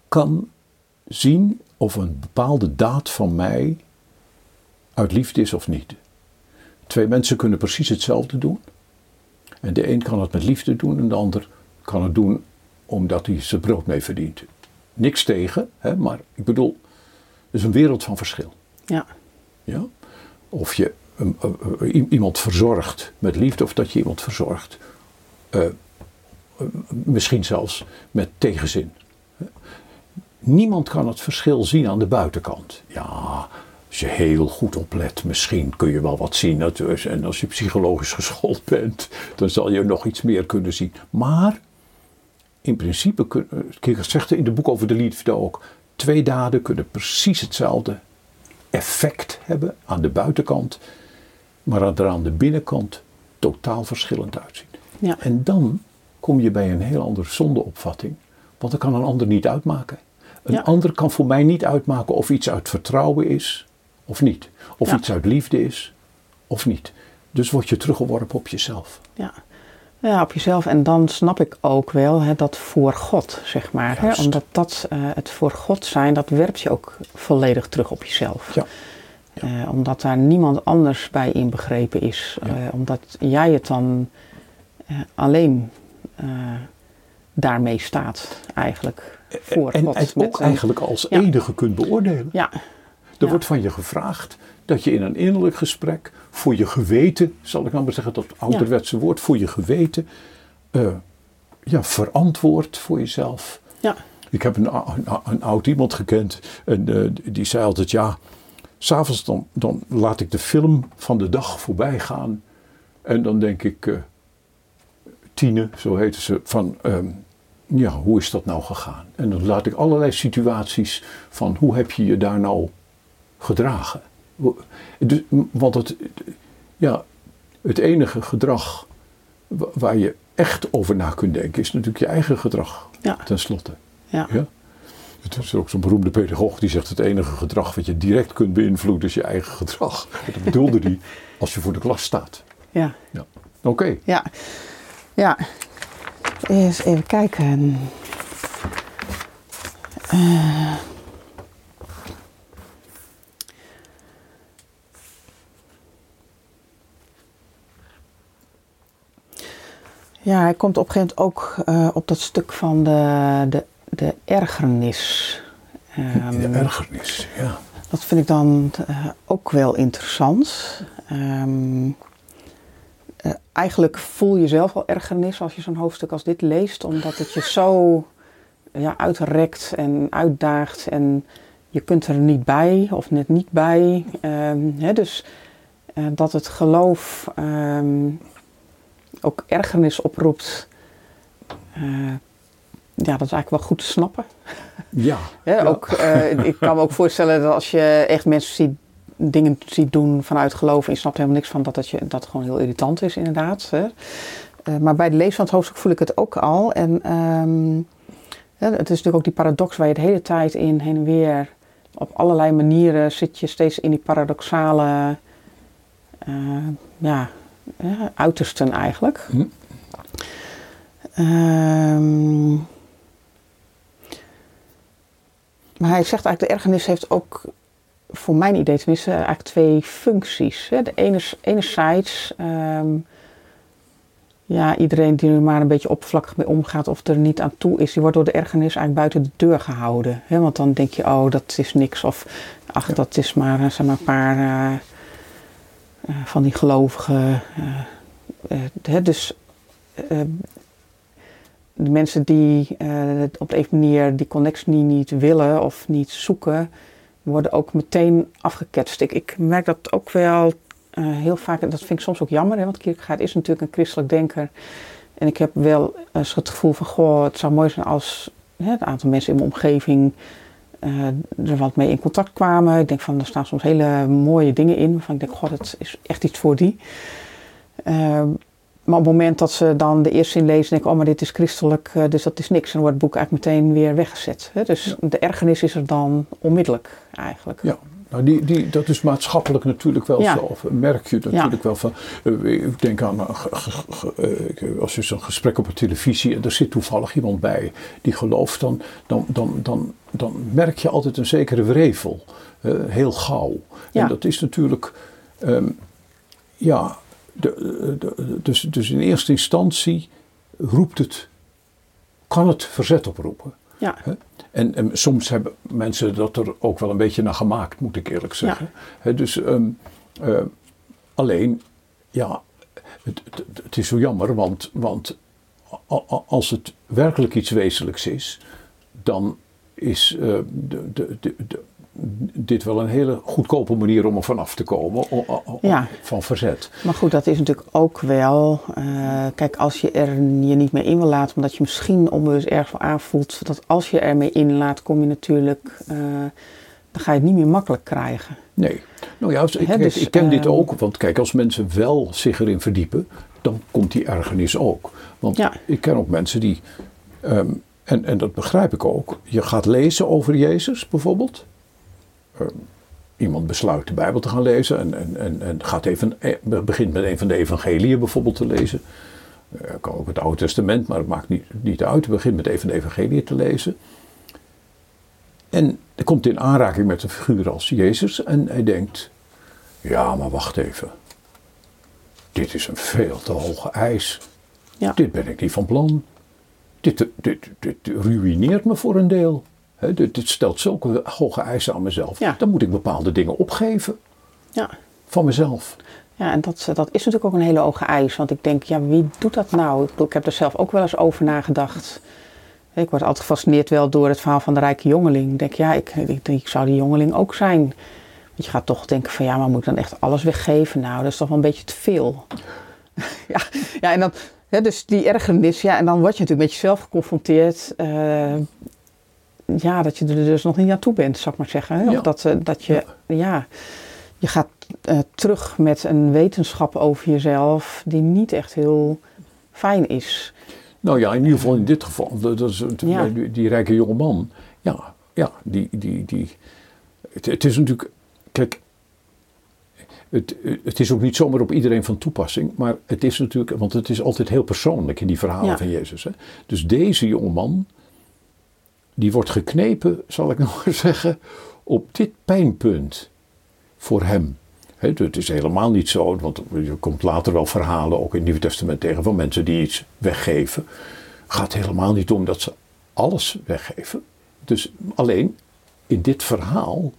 kan zien of een bepaalde daad van mij uit liefde is of niet. Twee mensen kunnen precies hetzelfde doen. En de een kan het met liefde doen en de ander kan het doen omdat hij zijn brood mee verdient. Niks tegen, hè, maar ik bedoel, het is een wereld van verschil. Ja. Ja? Of je um, uh, uh, iemand verzorgt met liefde of dat je iemand verzorgt. eh, uh, misschien zelfs met tegenzin. niemand kan het verschil zien aan de buitenkant. Ja, als je heel goed oplet, misschien kun je wel wat zien. natuurlijk. En als je psychologisch geschoold bent, dan zal je nog iets meer kunnen zien. Maar in principe, Kierkegaard zegt in het boek over de liefde ook, twee daden kunnen precies hetzelfde effect hebben aan de buitenkant, maar er aan de binnenkant totaal verschillend uitzien. Ja. En dan kom je bij een heel andere zondeopvatting, want dan kan een ander niet uitmaken. Een ander kan voor mij niet uitmaken of iets uit vertrouwen is of niet. Of iets uit liefde is of niet. Dus word je teruggeworpen op jezelf. Ja. Ja, op jezelf. En dan snap ik ook wel hè, dat voor God, zeg maar. Hè? Omdat dat, uh, het voor God zijn, dat werpt je ook volledig terug op jezelf. Ja. Uh, omdat daar niemand anders bij inbegrepen is. Uh, omdat jij het dan alleen daarmee staat, eigenlijk. Voor en, God. En ook eigenlijk als enige kunt beoordelen. Ja. Er wordt van je gevraagd dat je in een innerlijk gesprek voor je geweten, zal ik nou maar zeggen, dat ouderwetse woord, voor je geweten, uh, ja, verantwoord voor jezelf. Ja. Ik heb een, een, oud iemand gekend en uh, die zei altijd, ja, s'avonds dan, dan laat ik de film van de dag voorbij gaan en dan denk ik, uh, Tine, zo heette ze, van... Um, ja, hoe is dat nou gegaan? En dan laat ik allerlei situaties van hoe heb je je daar nou gedragen? Dus, want het, ja, het enige gedrag waar je echt over na kunt denken, is natuurlijk je eigen gedrag. Ja. Ten slotte. Ja. ja? Het is ook zo'n beroemde pedagoog die zegt: het enige gedrag wat je direct kunt beïnvloeden is je eigen gedrag. Dat bedoelde hij als je voor de klas staat. Ja. ja. Oké. Ja. Ja. Eens even kijken. Uh. Ja, hij komt op een gegeven moment ook uh, op dat stuk van de, de, de ergernis. Um, de ergernis, ja. Dat vind ik dan uh, ook wel interessant. Um, uh, eigenlijk voel je zelf al ergernis als je zo'n hoofdstuk als dit leest, omdat het je zo ja, uitrekt en uitdaagt en je kunt er niet bij of net niet bij. Um, hè, dus dat het geloof ook ergernis oproept, uh, ja, dat is eigenlijk wel goed te snappen. Ja. ja, Ook, uh, ik kan me ook voorstellen dat als je echt mensen ziet, dingen ziet doen vanuit geloof en je snapt helemaal niks van, dat, dat, je, dat gewoon heel irritant is inderdaad. Hè. Uh, maar bij de lees van het hoofdstuk voel ik het ook al. En um, ja, het is natuurlijk ook die paradox waar je de hele tijd in heen en weer op allerlei manieren zit je steeds in die paradoxale ja, ja, uitersten eigenlijk. Hm. Um, maar hij zegt eigenlijk, de ergernis heeft ook, voor mijn idee tenminste, eigenlijk twee functies. Hè. De ene, enerzijds, um, ja, iedereen die er maar een beetje oppervlakkig mee omgaat of er niet aan toe is, die wordt door de ergernis eigenlijk buiten de deur gehouden. Hè. Want dan denk je, oh, dat is niks. Of, ach, dat is maar, zeg maar een paar... Uh, eh, van die gelovigen. Eh, eh, dus de mensen die op de een manier die connectie niet willen of niet zoeken, worden ook meteen afgeketst. Ik, merk dat ook wel heel vaak, dat vind ik soms ook jammer, hè, want Kierkegaard is natuurlijk een christelijk denker. En ik heb wel eens het gevoel van, goh, het zou mooi zijn als hè, een aantal mensen in mijn omgeving uh, er wat mee in contact kwamen. Ik denk van, er staan soms hele mooie dingen in. Waarvan ik denk, god, het is echt iets voor die. Uh, maar op het moment dat ze dan de eerste zin lezen, denk ik, oh, maar dit is christelijk, uh, dus dat is niks. En dan wordt het boek eigenlijk meteen weer weggezet. Hè? Dus de ergernis is er dan onmiddellijk eigenlijk. Ja, nou, die, die, dat is maatschappelijk natuurlijk wel zo. Of merk je natuurlijk wel van. Uh, ik denk aan. Uh, als je zo'n gesprek op de televisie. en er zit toevallig iemand bij. die gelooft. dan, dan, dan, dan, dan merk je altijd een zekere wrevel. heel gauw. En dat is natuurlijk. Um, ja. De, de, dus, dus in eerste instantie roept het. kan het verzet oproepen. Ja. En, en, soms hebben mensen dat er ook wel een beetje naar gemaakt, moet ik eerlijk zeggen. dus um, uh, alleen, ja, het, het, het, is zo jammer, want, want als het werkelijk iets wezenlijks is, dan is uh, de, de, de, dit wel een hele goedkope manier om er vanaf te komen, ja. van verzet. Maar goed, dat is natuurlijk ook wel, uh, kijk, als je er je niet meer in wil laten, omdat je misschien onbewust ergens wel aanvoelt, dat als je er mee inlaat, kom je natuurlijk, uh, dan ga je het niet meer makkelijk krijgen. Nee, nou ja, ik, He, dus, ik ken dit ook, want kijk, als mensen wel zich erin verdiepen, dan komt die ergernis ook. Want ja. ik ken ook mensen die, um, en, en dat begrijp ik ook, je gaat lezen over Jezus bijvoorbeeld. Um, iemand besluit de Bijbel te gaan lezen en, en, en, en gaat even, eh, begint met een van de evangeliën bijvoorbeeld te lezen. Uh, kan ook het Oude Testament, maar het maakt niet, niet uit. Hij begint met een van de evangeliën te lezen. En er komt in aanraking met een figuur als Jezus en hij denkt, ja maar wacht even dit is een veel te hoge eis. Ja. Dit ben ik niet van plan. Dit, dit, dit, ruïneert me voor een deel. Dit, dit, stelt zulke hoge eisen aan mezelf. Dan moet ik bepaalde dingen opgeven. Ja. Van mezelf. Ja, en dat, dat is natuurlijk ook een hele hoge eis. Want ik denk, ja, wie doet dat nou? Ik, ik heb er zelf ook wel eens over nagedacht. Ik word altijd gefascineerd wel door het verhaal van de rijke jongeling. Ik denk, ja, ik, ik, ik zou die jongeling ook zijn je gaat toch denken van ja, maar moet ik dan echt alles weggeven? Nou, dat is toch wel een beetje te veel. ja, ja, en dan, dus die ergernis, ja, en dan word je natuurlijk met jezelf geconfronteerd. Uh, ja, dat je er dus nog niet naartoe bent, zou ik maar zeggen. Of dat, uh, dat je, ja. je gaat uh, terug met een wetenschap over jezelf die niet echt heel fijn is. Nou ja, in ieder geval in dit geval, dat is, ja. die, die, rijke jonge man, ja, ja die, die, die, het, het is natuurlijk Kijk, het, het, is ook niet zomaar op iedereen van toepassing, maar het is natuurlijk, want het is altijd heel persoonlijk in die verhalen van Jezus. Hè? Dus deze jongeman, die wordt geknepen, zal ik nog maar zeggen, op dit pijnpunt voor hem. het is helemaal niet zo, want je komt later wel verhalen, ook in het Nieuwe Testament tegen, van mensen die iets weggeven. Gaat helemaal niet om dat ze alles weggeven. Dus alleen in dit verhaal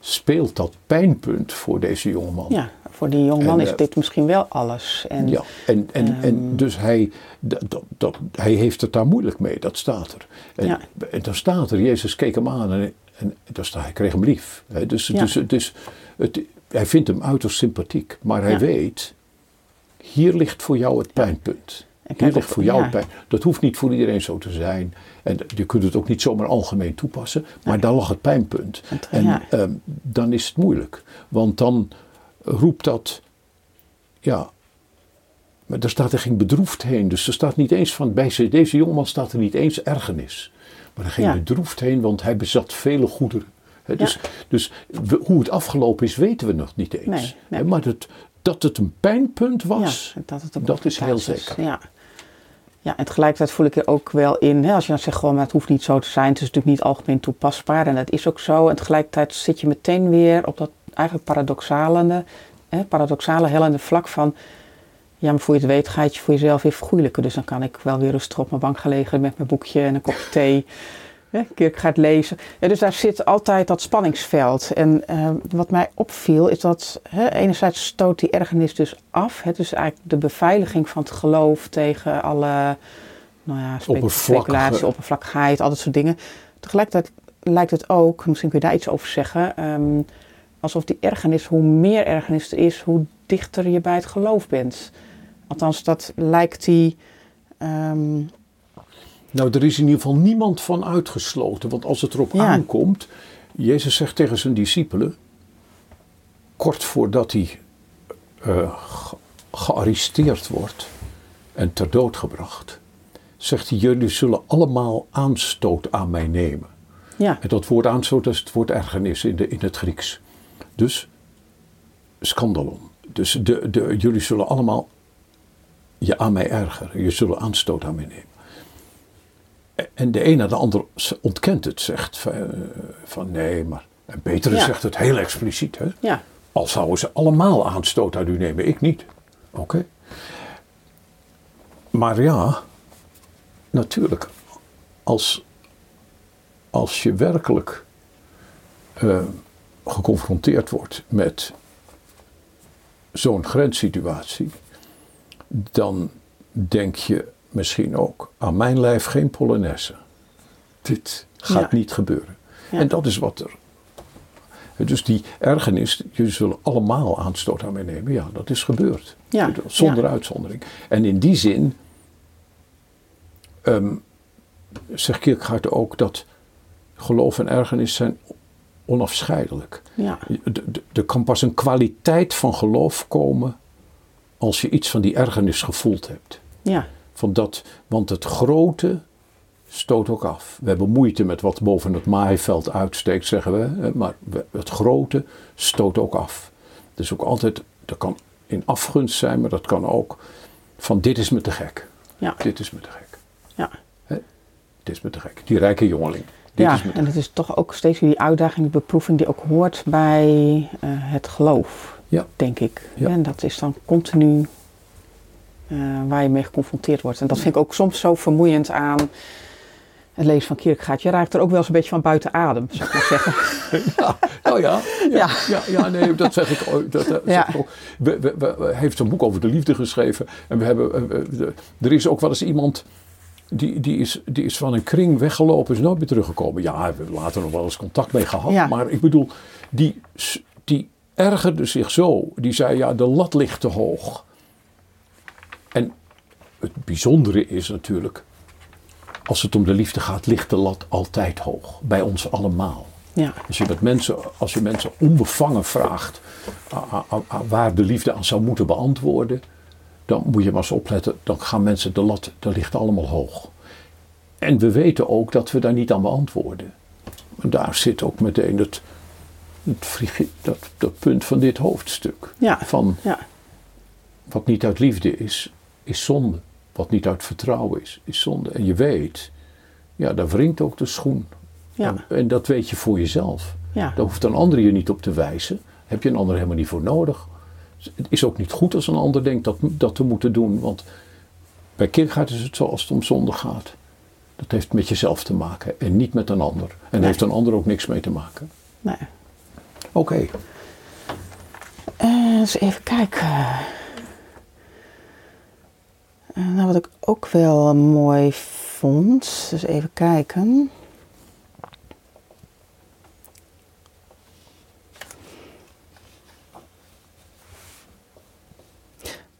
speelt dat pijnpunt voor deze jongeman. Ja, voor die jongeman is eh, dit misschien wel alles. En, ja, en, en, en ehm, dus hij, dat, dat, hij heeft het daar moeilijk mee, dat staat er. En, ja. en dan staat er, Jezus keek hem aan en, en staat, hij kreeg hem lief. dus dus, dus het, hij vindt hem uiterst sympathiek, maar hij weet, hier ligt voor jou het pijnpunt. Hier ligt voor jou het pijn. Dat hoeft niet voor iedereen zo te zijn. En je kunt het ook niet zomaar algemeen toepassen, maar daar lag het pijnpunt. En ehm, dan is het moeilijk, want dan roept dat, ja, maar er staat er geen bedroefd heen. Dus er staat niet eens van, bij deze jongeman staat er niet eens ergernis. Maar er ging bedroefd heen, want hij bezat vele goederen. dus, dus hoe het afgelopen is, weten we nog niet eens. maar het, dat het een pijnpunt was, dat, het dat is heel zeker. Ja. Ja, en tegelijkertijd voel ik er ook wel in, hè, als je dan zegt gewoon, het hoeft niet zo te zijn, het is natuurlijk niet algemeen toepasbaar en dat is ook zo. En tegelijkertijd zit je meteen weer op dat eigenlijk paradoxale, hè, paradoxale hellende vlak van, ja, maar voor je het weet ga je het voor jezelf weer vergoeilijken. Dus dan kan ik wel weer rustig op mijn bank gaan liggen met mijn boekje en een kopje thee een keer gaat lezen. Ja, dus daar zit altijd dat spanningsveld. En uh, wat mij opviel is dat hè, enerzijds stoot die ergernis dus af. Hè, dus eigenlijk de beveiliging van het geloof tegen alle nou ja, speculatie, oppervlakkigheid, al dat soort dingen. Tegelijkertijd lijkt het ook, misschien kun je daar iets over zeggen, um, alsof die ergernis, hoe meer ergernis er is, hoe dichter je bij het geloof bent. Althans, dat lijkt die. Um, nou, er is in ieder geval niemand van uitgesloten. Want als het erop aankomt, Jezus zegt tegen zijn discipelen, kort voordat hij uh, gearresteerd wordt en ter dood gebracht, zegt hij, jullie zullen allemaal aanstoot aan mij nemen. Ja. En dat woord aanstoot is het woord ergernis in, de, in het Grieks. Dus scandalon. Dus de, de, jullie zullen allemaal je aan mij ergeren. Je zullen aanstoot aan mij nemen. En de een na de ander ontkent het, zegt van, eh, van nee, maar. En Petrus zegt het heel expliciet. Hè? Ja. Al zouden ze allemaal aanstoot uit u nemen, ik niet. Oké. Maar ja, natuurlijk, als, als je werkelijk uh, geconfronteerd wordt met zo'n grenssituatie, dan denk je misschien ook aan mijn lijf geen Polonaise. Dit, Gaat Ja. niet gebeuren. Ja. En dat is wat er. Dus die ergernis, jullie zullen allemaal aanstoot aan mij nemen. Ja, dat is gebeurd. Ja, Zonder uitzondering. En in die zin ehm zegt Kierkegaard ook dat geloof en ergernis zijn onafscheidelijk. Ja, Er kan pas een kwaliteit van geloof komen als je iets van die ergernis gevoeld hebt. ja, Van dat, want het grote stoot ook af. We hebben moeite met wat boven het maaiveld uitsteekt, zeggen we. Maar het grote stoot ook af. Dus ook altijd, dat kan in afgunst zijn, maar dat kan ook van dit is me te gek. ja, Dit is me te gek. ja. Dit is me te gek. Die rijke jongeling. Dit ja, is me te en het is toch ook steeds weer die uitdaging, die beproeving die ook hoort bij eh, het geloof, Ja. denk ik. Ja. En dat is dan continu eh, waar je mee geconfronteerd wordt. En dat vind ik ook soms zo vermoeiend aan het lezen van Kierkegaard. Je raakt er ook wel eens een beetje van buiten adem, zou ik maar zeggen. Ja, nou ja, ja, Ja. ja. ja, nee, dat zeg ik ook. Dat, dat Ja. zeg ik ook. We, we, we- we- hij heeft een boek over de liefde geschreven. En we hebben, eh, eh, de- er is ook wel eens iemand die, die, is, die is van een kring weggelopen, is nooit meer teruggekomen. Ja, we hebben later nog wel eens contact mee gehad. Maar ik bedoel, die, die ergerde zich zo. Die zei, ja, de lat ligt te hoog. En het bijzondere is natuurlijk, als het om de liefde gaat, ligt de lat altijd hoog. Bij ons allemaal. Ja, Als je, met mensen, als je mensen onbevangen vraagt a- a- a- a- waar de liefde aan zou moeten beantwoorden, dan moet je maar eens opletten. Dan gaan mensen de lat, dat ligt allemaal hoog. En we weten ook dat we daar niet aan beantwoorden. En daar zit ook meteen het, het dat, dat punt van dit hoofdstuk. ja, Van ja, wat niet uit liefde is, is zonde. Wat niet uit vertrouwen is, is zonde. En je weet, ja, daar wringt ook de schoen. ja, En, en dat weet je voor jezelf. ja. Daar hoeft een ander je niet op te wijzen. Heb je een ander helemaal niet voor nodig. Het is ook niet goed als een ander denkt dat, dat te moeten doen. Want bij Kierkegaard is het zo als het om zonde gaat. Dat heeft met jezelf te maken en niet met een ander. En Nee. heeft een ander ook niks mee te maken. Nee. Oké, Eh, eens even kijken. Eh, nou, wat ik ook wel mooi vond. Dus even kijken.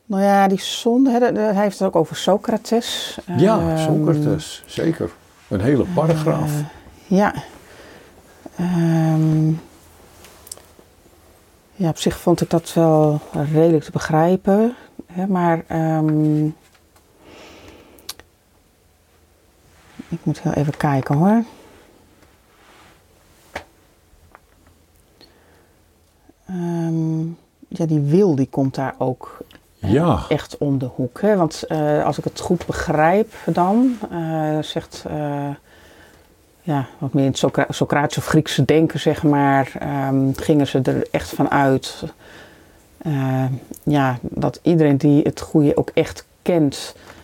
Nou ja, die zonde, hè, hij heeft het ook over Socrates. ja, Ehm, Socrates, zeker. Een hele paragraaf. eh, ja. Ehm, ja, op zich vond ik dat wel redelijk te begrijpen. Hè, maar ehm, ik moet heel even kijken hoor. Ehm, ja, die wil die komt daar ook ja, echt om de hoek. Hè? Want eh, als ik het goed begrijp dan, eh, zegt eh, ja, wat meer in het Socra Socratisch of Griekse denken, zeg maar, ehm, gingen ze er echt van uit eh, ja, dat iedereen die het goede ook echt kent, eh,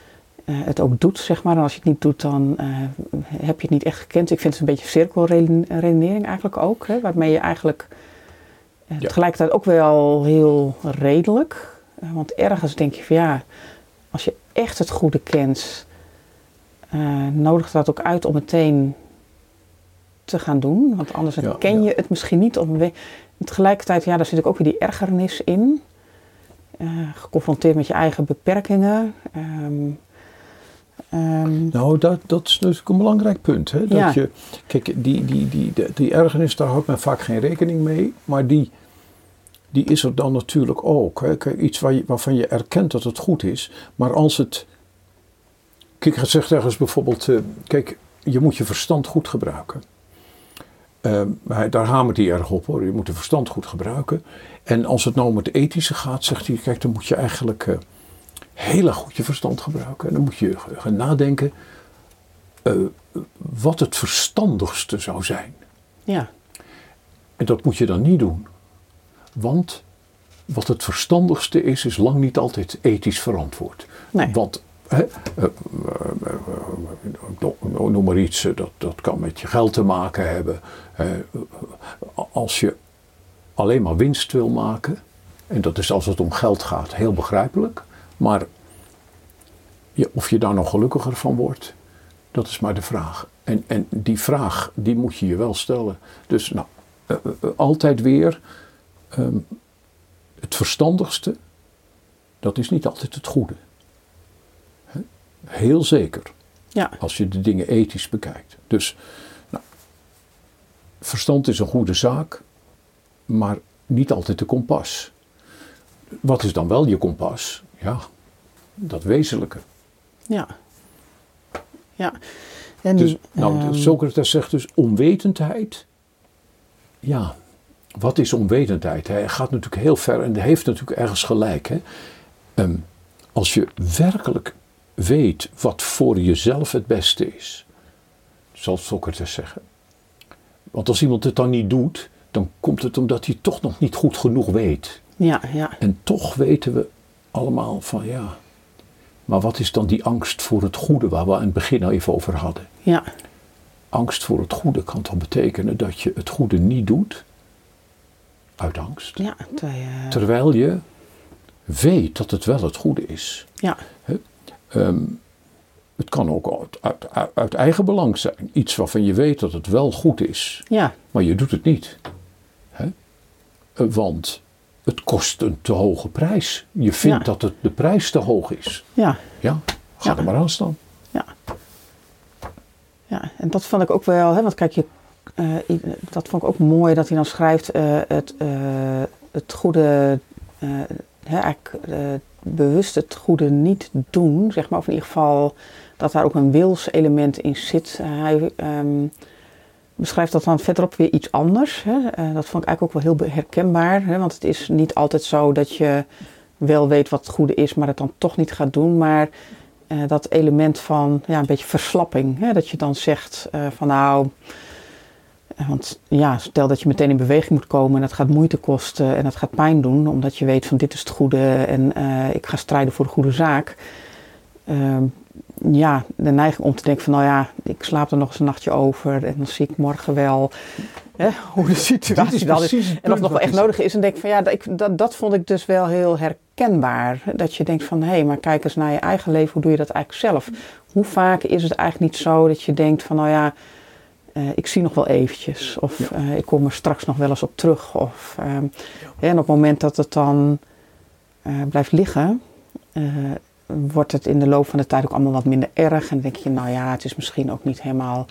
het ook doet, zeg maar. En als je het niet doet, dan eh, heb je het niet echt gekend. Ik vind het een beetje cirkelredenering eigenlijk ook, hè? waarmee je eigenlijk eh, Ja. tegelijkertijd ook wel heel redelijk. Eh, Want ergens denk je van ja, als je echt het goede kent, eh nodigt dat ook uit om meteen te gaan doen. Want anders Ja, ken ja. je het misschien niet. Op een tegelijkertijd, ja, daar zit ook ook weer die ergernis in. Eh, geconfronteerd met je eigen beperkingen. Ehm, ehm, Nou, dat, dat is natuurlijk een belangrijk punt. Hè? Dat Ja. je, kijk, die, die, die, die, die ergernis, daar houdt men vaak geen rekening mee. Maar die, die is er dan natuurlijk ook. Hè? Kijk, iets waar je, waarvan je erkent dat het goed is. Maar als het... Kijk, het zegt ergens bijvoorbeeld... eh, kijk, je moet je verstand goed gebruiken. Hij- daar hamert hij erg op hoor. Je moet je verstand goed gebruiken. En als het nou om het ethische gaat, zegt hij... Kijk, dan moet je eigenlijk... eh, heel erg goed je verstand gebruiken. En dan moet je gaan nadenken eh, wat het verstandigste zou zijn. ja, En dat moet je dan niet doen. Want wat het verstandigste is, is lang niet altijd ethisch verantwoord. Nee. Want, hè, eh, eh, noem maar iets, dat, dat kan met je geld te maken hebben. Als je alleen maar winst wil maken, en dat is als het om geld gaat heel begrijpelijk, maar of je daar nog gelukkiger van wordt, dat is maar de vraag. En, en die vraag, die moet je je wel stellen. Dus nou, eh, eh, eh, altijd weer, ehm, het verstandigste, dat is niet altijd het goede. Heel zeker. Ja. Als je de dingen ethisch bekijkt. Dus, nou, verstand is een goede zaak, maar niet altijd de kompas. Wat is dan wel je kompas? Ja, dat wezenlijke. Ja. Ja. En Dus, nou, ehm, Socrates zegt dus onwetendheid. Ja, wat is onwetendheid? Hij gaat natuurlijk heel ver en hij heeft natuurlijk ergens gelijk. Hè? Ehm, als je werkelijk weet wat voor jezelf het beste is, zal Socrates zeggen. Want als iemand het dan niet doet, dan komt het omdat hij toch nog niet goed genoeg weet. ja, ja, En toch weten we allemaal van ja. Maar wat is dan die angst voor het goede waar we aan het begin al even over hadden? ja, Angst voor het goede kan toch betekenen dat je het goede niet doet uit angst. ja. terwijl je- Terwijl je weet dat het wel het goede is. ja, Ehm, het kan ook uit, uit, uit- uit eigen belang zijn. Iets waarvan je weet dat het wel goed is, ja, maar je doet het niet. Hè? Eh, Want het kost een te hoge prijs. Je vindt Ja. dat het, de prijs te hoog is. ja, Ja, ga Ja. er maar aan staan. ja. Ja, en dat vond ik ook wel, hè, want kijk, je, eh, dat vond ik ook mooi dat hij dan schrijft eh, het, eh, het goede, hè, eigenlijk bewust het goede niet doen, zeg maar, of in ieder geval dat daar ook een wilselement in zit. hij ehm, beschrijft dat dan verderop weer iets anders. Hè. Eh, dat vond ik eigenlijk ook wel heel herkenbaar, hè, want het is niet altijd zo dat je wel weet wat het goede is, maar het dan toch niet gaat doen, maar eh, dat element van ja, een beetje verslapping. Hè? Dat je dan zegt eh, van nou, want ja, stel dat je meteen in beweging moet komen en dat gaat moeite kosten en dat gaat pijn doen, omdat je weet van dit is het goede en ik ga strijden voor de goede zaak. Ja, de neiging om te denken van nou ja, ik slaap er nog eens een nachtje over en dan zie ik morgen wel hè, hoe de situatie dan is. het En of punt nog wel echt nodig is. En denk ik van ja, dat, dat, dat vond ik dus wel heel herkenbaar. Dat je denkt van hé, hey, maar kijk eens naar je eigen leven. Hoe doe je dat eigenlijk zelf? Hoe vaak is het eigenlijk niet zo dat je denkt van nou ja, eh, ik zie nog wel eventjes. Of Ja. eh, ik kom er straks nog wel eens op terug. Of, ehm, en op het moment dat het dan eh, blijft liggen, eh, wordt het in de loop van de tijd ook allemaal wat minder erg. En dan denk je, nou ja, het is misschien ook niet helemaal.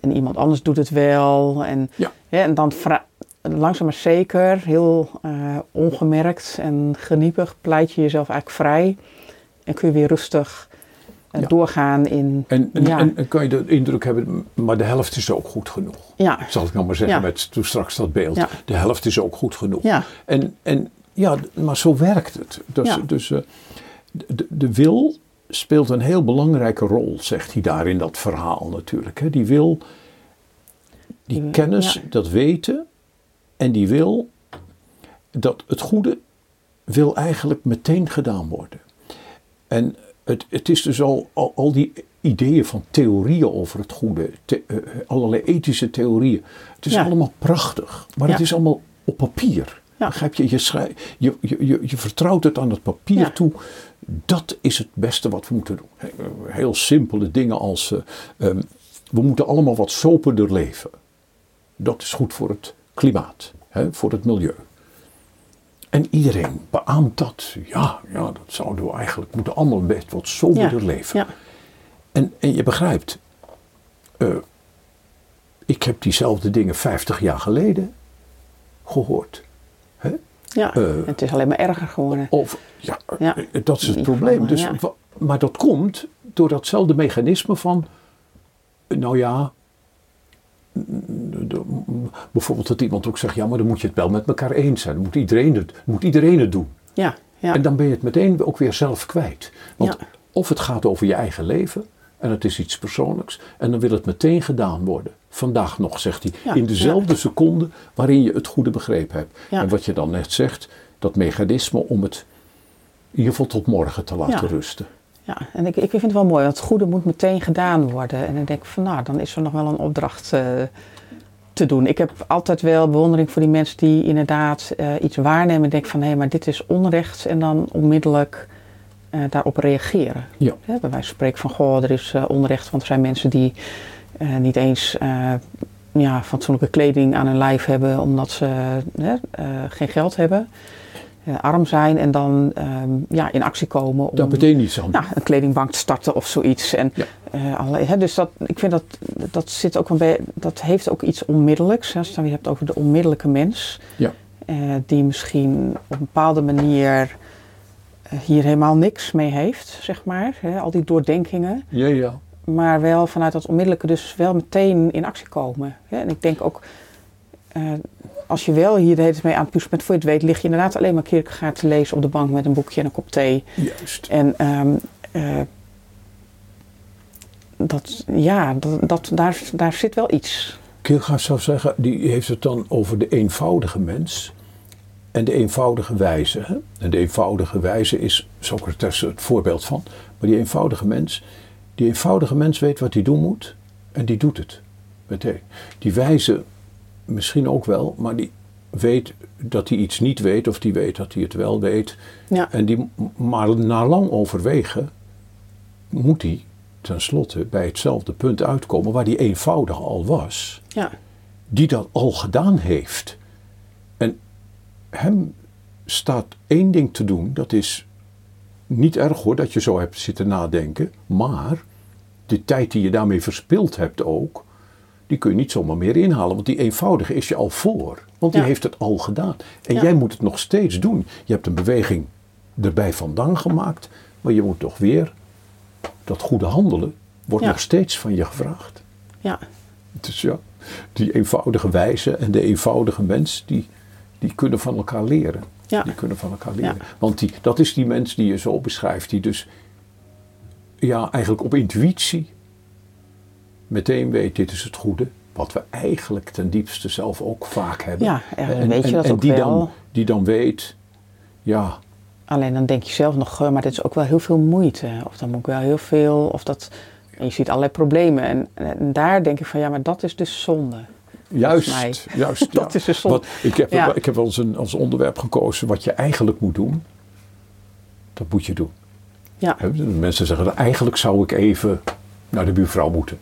En iemand anders doet het wel. En, Ja. en dan langzaam maar zeker, heel eh, ongemerkt en geniepig, pleit je jezelf eigenlijk vrij. En kun je weer rustig eh, Ja. doorgaan in. En, en, Ja. en, en kan je de indruk hebben, maar de helft is ook goed genoeg. Ja, Zal ik nou maar zeggen met toen straks dat beeld. De helft is ook goed genoeg. ja, En, en ja, maar zo werkt het. Dus, dus eh, de, de wil speelt een heel belangrijke rol, zegt hij daar in dat verhaal natuurlijk. Hè. Die wil, die Die- kennis, ja. dat weten en die wil, dat het goede wil eigenlijk meteen gedaan worden. En het, het is dus al, al, al die ideeën van theorieën over het goede, the- eh, allerlei ethische theorieën. Het is Ja. allemaal prachtig, maar het is allemaal op papier. Ja. Begrijp je? Je, je, je, je, je vertrouwt het aan het papier toe. Dat is het beste wat we moeten doen. He- Heel simpele dingen als eh, ehm, we moeten allemaal wat soberder leven. Dat is goed voor het klimaat, hè, voor het milieu. En iedereen beaamt dat. Ja, ja, dat zouden we eigenlijk moeten allemaal beetje wat soberder leven. ja, En, en je begrijpt, eh, ik heb diezelfde dingen 50 jaar geleden gehoord. Hè? Ja. Eh, het is alleen maar erger geworden. Of, ja, Ja. eh, dat is het probleem. Dus, ja. Maar dat komt door datzelfde mechanisme van, eh, nou ja, mm, bijvoorbeeld dat iemand ook zegt, ja, maar dan moet je het wel met elkaar eens zijn. Dan moet iedereen het, moet iedereen het doen. Ja, ja, En dan ben je het meteen ook weer zelf kwijt. Want Ja. of het gaat over je eigen leven en het is iets persoonlijks en dan wil het meteen gedaan worden. Vandaag nog, zegt hij, Ja, in dezelfde seconde waarin je het goede begrepen hebt. Ja. En wat je dan net zegt, dat mechanisme om het in ieder geval tot morgen te laten rusten. ja. En ik, ik vind het wel mooi, want het goede moet meteen gedaan worden. En dan denk ik van, nou, dan is er nog wel een opdracht eh, te doen. Ik heb altijd wel bewondering voor die mensen die inderdaad eh, iets waarnemen en denken van, hé, maar dit is onrecht. En dan onmiddellijk eh, daarop reageren. Ja. Hè, bij wijze van spreken van, goh, er is onrecht, want er zijn mensen die eh, niet eens eh, ja, fatsoenlijke kleding aan hun lijf hebben omdat ze eh, geen geld hebben. arm zijn en dan ehm, ja, in actie komen om dat betekent iets Nou, een kledingbank te starten of zoiets. En, allerlei, dus dat, ik vind dat dat zit ook een bij, dat heeft ook iets onmiddellijks. Hè, als je het hebt over de onmiddellijke mens. Ja. die misschien op een bepaalde manier hier helemaal niks mee heeft, zeg maar. Hè, al die doordenkingen. Ja, ja maar wel vanuit dat onmiddellijke dus wel meteen in actie komen. En ik denk ook, uh, als je wel hier de hele tijd mee aan het puzzelen bent, voor je het weet, lig je inderdaad alleen maar Kierkegaard te lezen op de bank met een boekje en een kop thee. Juist. En um, uh, dat, ja, dat, dat, daar, daar zit wel iets. Kierkegaard zou zeggen, die heeft het dan over de eenvoudige mens en de eenvoudige wijze. Hè? En de eenvoudige wijze is Socrates het voorbeeld van. Maar die eenvoudige mens, die eenvoudige mens weet wat hij doen moet en die doet het meteen. Die wijze misschien ook wel, maar die weet dat hij iets niet weet of die weet dat hij het wel weet. Ja. En die, maar na lang overwegen moet hij tenslotte bij hetzelfde punt uitkomen waar die eenvoudige al was. Ja. Die dat al gedaan heeft. En hem staat één ding te doen, dat is niet erg hoor dat je zo hebt zitten nadenken, maar de tijd die je daarmee verspild hebt ook, die kun je niet zomaar meer inhalen, want die eenvoudige is je al voor. Want die heeft het al gedaan. En jij moet het nog steeds doen. Je hebt een beweging erbij vandaan gemaakt, maar je moet toch weer dat goede handelen wordt nog steeds van je gevraagd. Ja. Dus ja, die eenvoudige wijze en de eenvoudige mens, die, die kunnen van elkaar leren. Ja. Die kunnen van elkaar leren. Want die, dat is die mens die je zo beschrijft, die dus ja, eigenlijk op intuïtie meteen weet dit is het goede. Wat we eigenlijk ten diepste zelf ook vaak hebben. Ja, en, weet je dat ook die wel. Dan, die dan weet, ja. Alleen dan denk je zelf nog, maar dit is ook wel heel veel moeite. Of dan moet ik wel heel veel, of dat... En je ziet allerlei problemen. En, en daar denk ik van, ja, maar dat is dus zonde. Juist, juist. dat is dus zonde. ik, heb, ik heb wel eens een, als onderwerp gekozen, wat je eigenlijk moet doen, dat moet je doen. Ja. Mensen zeggen, eigenlijk zou ik even naar de buurvrouw moeten.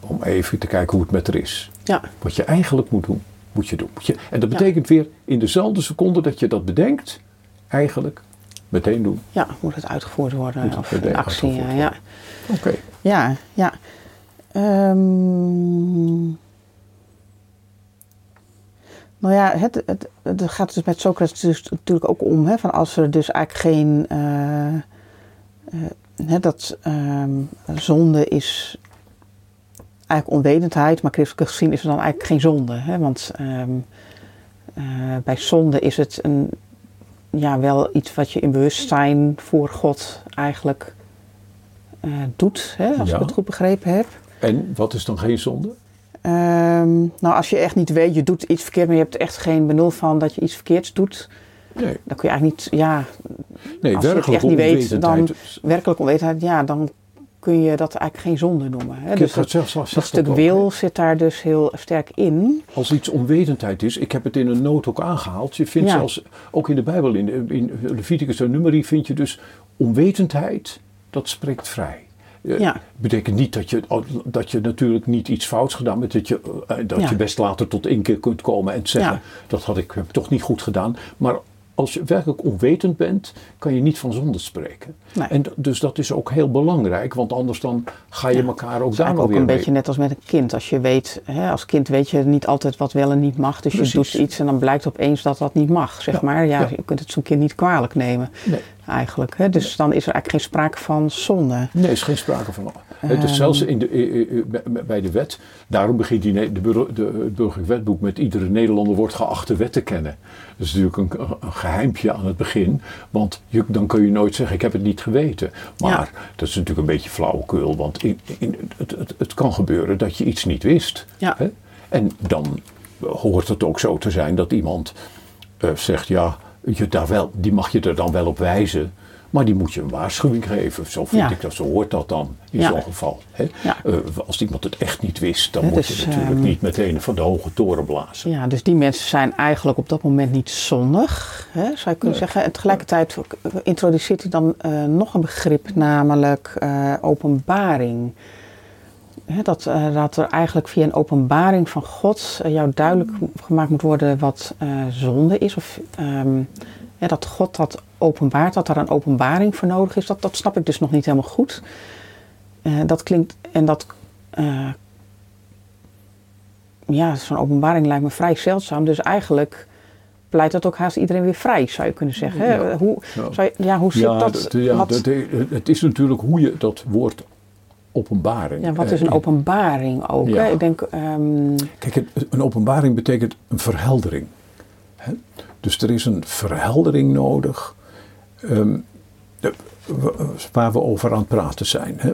Om even te kijken hoe het met haar is. Ja. Wat je eigenlijk moet doen, moet je doen. Moet je, en dat betekent weer in dezelfde seconde dat je dat bedenkt, eigenlijk meteen doen. Ja, moet het uitgevoerd worden. Moet of in actie, ja. ja. Oké. Ja, ja. Um, nou ja, het, het, het, gaat dus met Socrates dus natuurlijk ook om, hè, van als er dus eigenlijk geen... Uh, uh, dat um, zonde is eigenlijk onwetendheid, maar christelijk gezien is er dan eigenlijk geen zonde. Hè? Want um, uh, bij zonde is het een, ja, wel iets wat je in bewustzijn voor God eigenlijk doet, hè? als ja. ik het goed begrepen heb. En wat is dan geen zonde? Um, nou, als je echt niet weet, je doet iets verkeerd, maar je hebt echt geen benul van dat je iets verkeerds doet. Nee. Dan kun je eigenlijk niet, ja. Nee, als werkelijk je het echt niet weet, dan werkelijk onwetendheid, ja, dan kun je dat eigenlijk geen zonde noemen. Hè? Dus dat, zelfs, dat stuk wil zit daar dus heel sterk in. Als iets onwetendheid is, ik heb het in een noot ook aangehaald. Je vindt Ja. zelfs, ook in de Bijbel, in, in Leviticus en Numeri vind je dus onwetendheid, dat spreekt vrij. Eh, Ja. betekent niet dat je, dat je natuurlijk niet iets fouts gedaan hebt. Dat je, eh, dat Ja. je best later tot inkeer kunt komen en zeggen, Ja. dat had ik, heb ik toch niet goed gedaan. Maar als je werkelijk onwetend bent, kan je niet van zonde spreken. Nee. En dus dat is ook heel belangrijk, want anders dan ga je Ja. elkaar ook daar ook weer een mee. beetje net als met een kind. Als je weet, hè, als kind weet je niet altijd wat wel en niet mag. Dus Precies. je doet iets en dan blijkt opeens dat dat niet mag, zeg Ja, maar. Ja, ja. je kunt het zo'n kind niet kwalijk nemen, Nee. eigenlijk. Hè. Dus dan is er eigenlijk geen sprake van zonde. Nee, er is geen sprake van. Is zelfs in de, eh, eh, bij- de wet. Daarom begint die, de, bur- de, het burgerlijk wetboek met iedere Nederlander wordt geacht de wet te kennen. Dat is natuurlijk een, een geheimpje aan het begin. Want je, dan kun je nooit zeggen, ik heb het niet geweten. Maar Ja. dat is natuurlijk een beetje flauwekul. Want in, in, het, het, het kan gebeuren dat je iets niet wist. Ja. En dan hoort het ook zo te zijn dat iemand zegt, ja, je daar wel, die mag je er dan wel op wijzen. Maar die moet je een waarschuwing geven. Zo vind Ja. ik dat, zo hoort dat dan in Ja. zo'n geval. Hè? Ja. Eh, als iemand het echt niet wist, dan moet dus, je natuurlijk ehm, niet meteen van de hoge toren blazen. Ja, dus die mensen zijn eigenlijk op dat moment niet zondig, hè, zou je kunnen Nee. zeggen. En tegelijkertijd introduceert hij dan eh, nog een begrip, namelijk eh, openbaring. dat, dat er eigenlijk via een openbaring van God eh, jou duidelijk gemaakt moet worden wat zonde is. Of ehm, ja, dat God dat openbaart, dat daar een openbaring voor nodig is. Dat, dat snap ik dus nog niet helemaal goed. Eh, dat klinkt, en dat, eh, ja, zo'n openbaring lijkt me vrij zeldzaam. Dus eigenlijk pleit dat ook haast iedereen weer vrij, zou je kunnen zeggen. Ja. Hoe, Ja. zou je- ja, hoe zit Ja, dat? dat- ja, wat, dat- het is natuurlijk hoe je dat woord openbaring. ja, wat eh, is een in- openbaring ook? Ja. Hè? Ik denk, ehm, Kijk, een- een openbaring betekent een verheldering. Hè? Dus er is een verheldering nodig ehm, waar we over aan het praten zijn. Hè?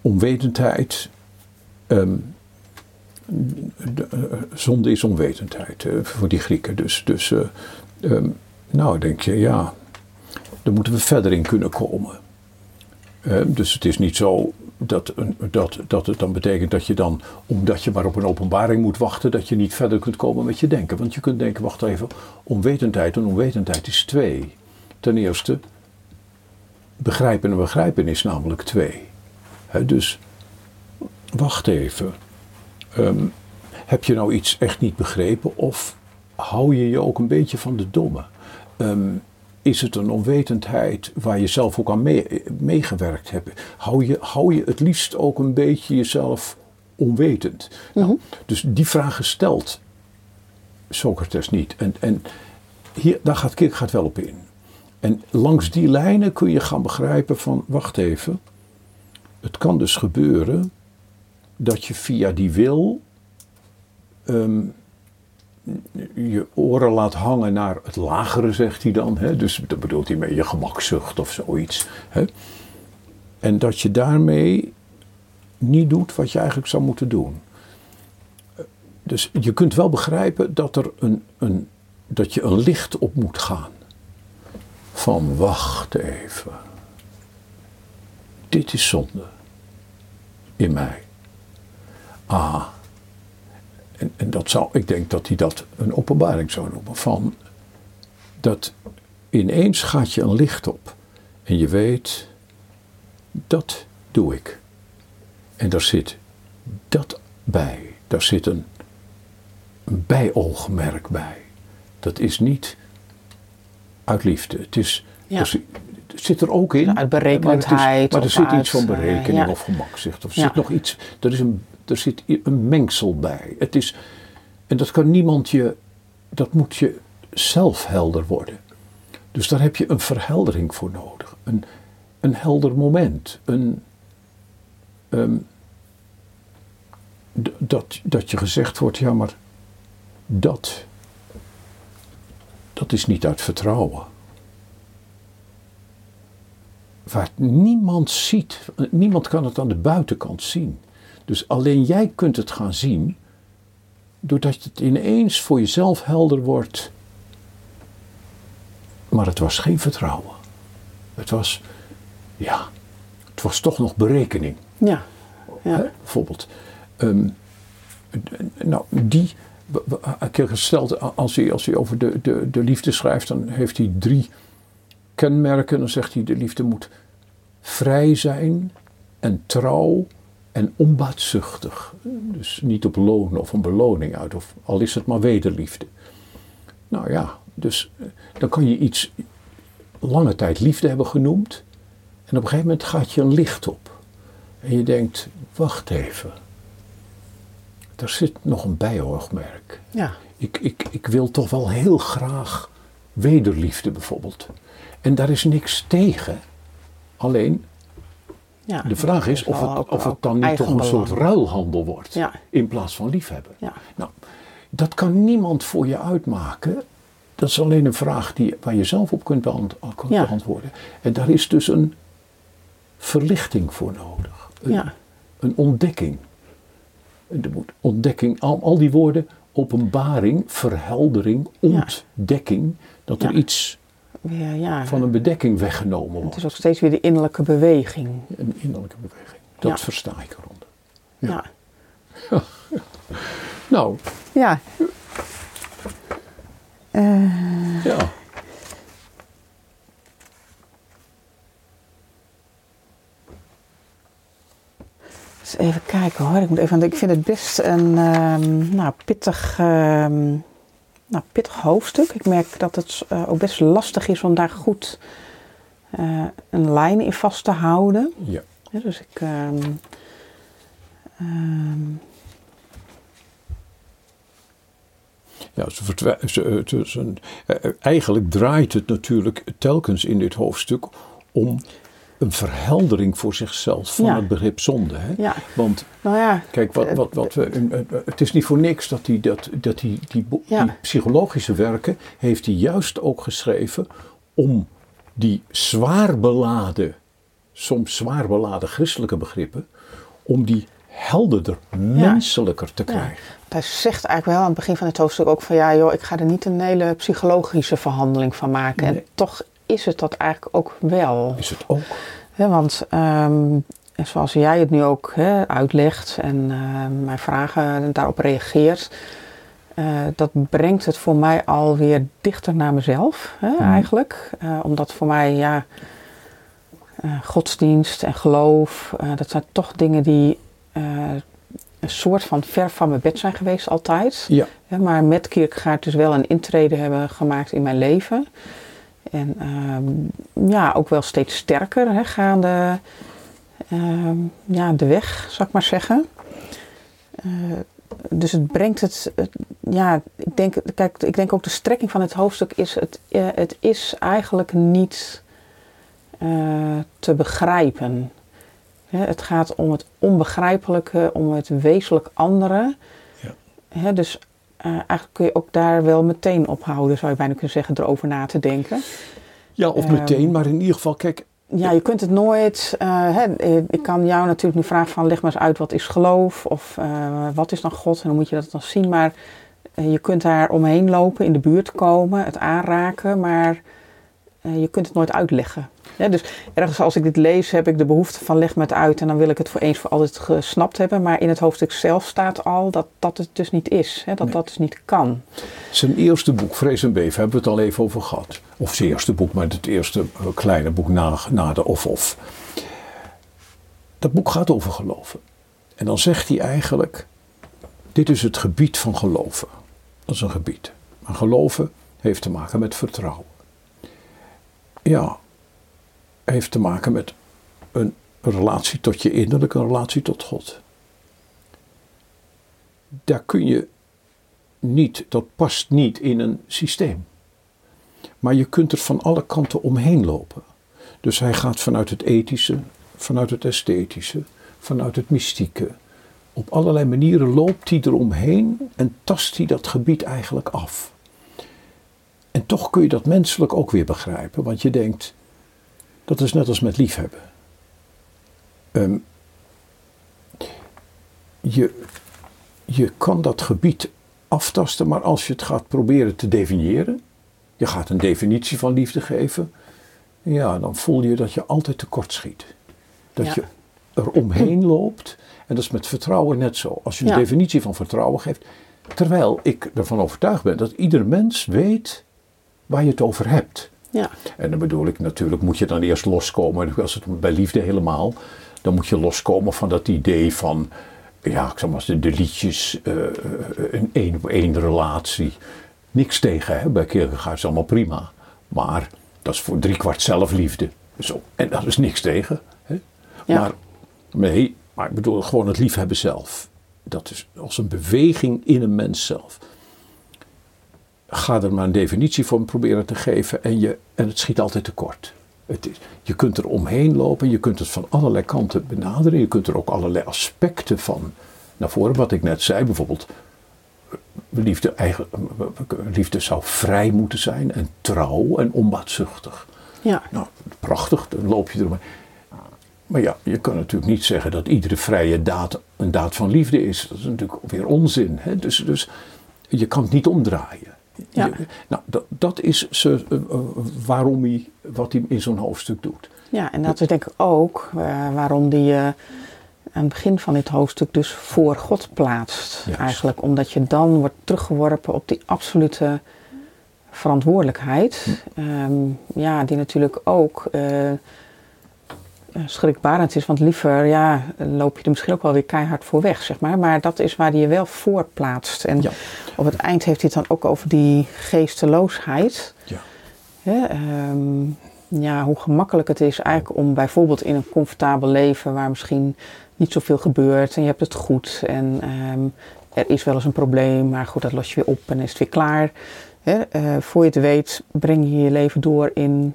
Onwetendheid. ehm, eh, zonde is onwetendheid eh, voor die Grieken. Dus, dus eh, ehm, nou denk je, ja, daar moeten we verder in kunnen komen. Dus het is niet zo dat, dat, dat het dan betekent dat je dan, omdat je maar op een openbaring moet wachten, dat je niet verder kunt komen met je denken. Want je kunt denken, wacht even, onwetendheid en onwetendheid is twee. Ten eerste, begrijpen en begrijpen is namelijk twee. Dus, wacht even. Ehm, heb je nou iets echt niet begrepen of hou je je ook een beetje van de domme? Ehm, is het een onwetendheid waar je zelf ook aan mee- meegewerkt hebt? Hou je, hou je het liefst ook een beetje jezelf onwetend? nou, dus die vraag stelt Socrates niet. En, en hier, daar gaat Kierkegaard wel op in. En langs die lijnen kun je gaan begrijpen van, wacht even, het kan dus gebeuren dat je via die wil ehm, je oren laat hangen naar het lagere, zegt hij dan. Hè? Dus dat bedoelt hij mee je gemakzucht of zoiets. Hè? En dat je daarmee niet doet wat je eigenlijk zou moeten doen. Dus je kunt wel begrijpen dat, er een, een, dat je een licht op moet gaan. Van wacht even. Dit is zonde. In mij. Ah. En, en dat zou, ik denk dat hij dat een openbaring zou noemen. Van dat ineens gaat je een licht op. En je weet, dat doe ik. En daar zit dat bij. Daar zit een, een bijoogmerk bij. Dat is niet uit liefde. Het is, Ja. zit- het zit er ook in. Uit maar het is- Maar er zit uit, iets van eh, berekening of gemakzicht. Of er zit nog iets. Er, is een, er zit een mengsel bij. Het is, en dat kan niemand je. Dat moet je zelf helder worden. Dus daar heb je een verheldering voor nodig. Een, een helder moment. Een, ehm, dat, dat je gezegd wordt, ja, maar dat, dat is niet uit vertrouwen. Waar niemand ziet, niemand kan het aan de buitenkant zien. Dus alleen jij kunt het gaan zien, doordat het ineens voor jezelf helder wordt. Maar het was geen vertrouwen. Het was, ja, het was toch nog berekening. ja. Hè, Ja. bijvoorbeeld. Ehm, nou, die. Een keer gesteld, als hij, als hij over de, de, de liefde schrijft, dan heeft hij drie kenmerken. Dan zegt hij: de liefde moet vrij zijn en trouw en onbaatzuchtig. Dus niet op loon of een beloning uit, of al is het maar wederliefde. Nou ja, dus eh, dan kan je iets lange tijd liefde hebben genoemd. En op een gegeven moment gaat je een licht op. En je denkt, wacht even. Er zit nog een bijoogmerk. ja. Ik, ik, ik wil toch wel heel graag wederliefde bijvoorbeeld. En daar is niks tegen. Alleen, ja. de vraag is of het, ook- of het dan niet toch een soort ruilhandel wordt. Ja. In plaats van liefhebben. Ja. Nou, dat kan niemand voor je uitmaken. Dat is alleen een vraag die, waar je zelf op kunt beantwoorden. En daar is dus een verlichting voor nodig. Een, Ja. een ontdekking. Er moet ontdekking, al, al die woorden, openbaring, verheldering, ontdekking, dat er iets van een bedekking weggenomen Het wordt. is ook steeds weer de innerlijke beweging. Een innerlijke beweging. Dat versta ik eronder. Ja. Nou, Ja. Eh, ja. Even kijken hoor. Ik, moet even, ik vind het best een ehm, nou, pittig, ehm, nou, pittig hoofdstuk. Ik merk dat het uh, ook best lastig is om daar goed uh, een lijn in vast te houden. Ja. ja dus ik. Um, ja, ze ze, ze, eh, eigenlijk draait het natuurlijk telkens in dit hoofdstuk om een verheldering voor zichzelf van het begrip zonde. Hè? Ja. Want nou ja, kijk, wat, wat, wat we, het is niet voor niks dat hij dat, dat die, die, die psychologische werken heeft hij juist ook geschreven om die zwaar beladen, soms zwaar beladen christelijke begrippen, om die helderder, menselijker te krijgen. Hij zegt eigenlijk wel aan het begin van het hoofdstuk ook van ja joh, ik ga er niet een hele psychologische verhandeling van maken. En toch is het dat eigenlijk ook wel. Is het ook. want um, zoals jij het nu ook uitlegt en uh, mijn vragen daarop reageert, uh, dat brengt het voor mij alweer dichter naar mezelf hè, hmm. eigenlijk. Uh, omdat voor mij, ja, godsdienst en geloof, dat zijn toch dingen die een soort van ver van mijn bed zijn geweest altijd. Ja. maar met Kierkegaard dus wel een intrede hebben gemaakt in mijn leven. En um, ja, ook wel steeds sterker hè, gaande um, ja, de weg, zou ik maar zeggen. Uh, dus het brengt het, ja, ik denk, kijk, ik denk ook de strekking van het hoofdstuk is, het, uh, het is eigenlijk niet uh, te begrijpen. het gaat om het onbegrijpelijke, om het wezenlijk andere. Ja. dus uh, eigenlijk kun je ook daar wel meteen ophouden, zou je bijna kunnen zeggen, erover na te denken. Ja, of meteen, um, maar in ieder geval, kijk. Ja, je kunt het nooit. Uh, hè, ik kan jou natuurlijk nu vragen van leg maar eens uit wat is geloof of wat is dan God en dan moet je dat dan zien. Maar je kunt daar omheen lopen, in de buurt komen, het aanraken, maar je kunt het nooit uitleggen. Ja, dus ergens als ik dit lees, heb ik de behoefte van leg me het uit en dan wil ik het voor eens voor altijd gesnapt hebben. Maar in het hoofdstuk zelf staat al dat dat het dus niet is, hè, dat dat dus niet kan. Zijn eerste boek, Vrees en Beef, hebben we het al even over gehad. Of zijn eerste boek, maar het eerste eh, kleine boek na, na de Of Of. Dat boek gaat over geloven. En dan zegt hij eigenlijk, dit is het gebied van geloven. Dat is een gebied. Maar geloven heeft te maken met vertrouwen. Ja, heeft te maken met een relatie tot je innerlijk, een relatie tot God. Daar kun je niet, dat past niet in een systeem. Maar je kunt er van alle kanten omheen lopen. Dus hij gaat vanuit het ethische, vanuit het esthetische, vanuit het mystieke. Op allerlei manieren loopt hij eromheen en tast hij dat gebied eigenlijk af. En toch kun je dat menselijk ook weer begrijpen, want je denkt, dat is net als met liefhebben. Um, je, je kan dat gebied aftasten, maar als je het gaat proberen te definiëren, je gaat een definitie van liefde geven, ja, dan voel je dat je altijd tekort schiet. Dat je er omheen loopt. En dat is met vertrouwen net zo. Als je een definitie van vertrouwen geeft, terwijl ik ervan overtuigd ben dat ieder mens weet waar je het over hebt. Ja. En dan bedoel ik natuurlijk, moet je dan eerst loskomen, als het bij liefde helemaal, dan moet je loskomen van dat idee van, ja, ik zeg maar, de, de liedjes, uh, een één op één relatie. Niks tegen, hè? bij Kierkegaard is allemaal prima. Maar dat is voor driekwart zelfliefde. Zo. En daar is niks tegen. Hè? Ja. Maar nee, maar ik bedoel gewoon het liefhebben zelf. Dat is als een beweging in een mens zelf ga er maar een definitie voor proberen te geven en, je, en het schiet altijd tekort. Het is, je kunt er omheen lopen, je kunt het van allerlei kanten benaderen, je kunt er ook allerlei aspecten van naar voren. Wat ik net zei, bijvoorbeeld, liefde, eigen, liefde zou vrij moeten zijn en trouw en onbaatzuchtig. Ja. Nou, prachtig, dan loop je eromheen. Maar ja, je kan natuurlijk niet zeggen dat iedere vrije daad een daad van liefde is. Dat is natuurlijk weer onzin. Hè? Dus, dus je kan het niet omdraaien. Ja. nou, dat, dat is ze, uh, waarom hij, wat hij in zo'n hoofdstuk doet. Ja, en dat is denk ik ook uh, waarom hij aan het begin van dit hoofdstuk dus voor God plaatst. Eigenlijk omdat je dan wordt teruggeworpen op die absolute verantwoordelijkheid. Hm. Um, ja, die natuurlijk ook eh, schrikbarend is. Want liever ja, loop je er misschien ook wel weer keihard voor weg, zeg maar. Maar dat is waar hij je wel voor plaatst. En Ja. op het eind heeft hij het dan ook over die geesteloosheid. Ja. Hè, ehm, ja, hoe gemakkelijk het is eigenlijk om bijvoorbeeld in een comfortabel leven waar misschien niet zoveel gebeurt en je hebt het goed en ehm, er is wel eens een probleem, maar goed, dat los je weer op en is het weer klaar. Hè, eh, voor je het weet breng je je leven door in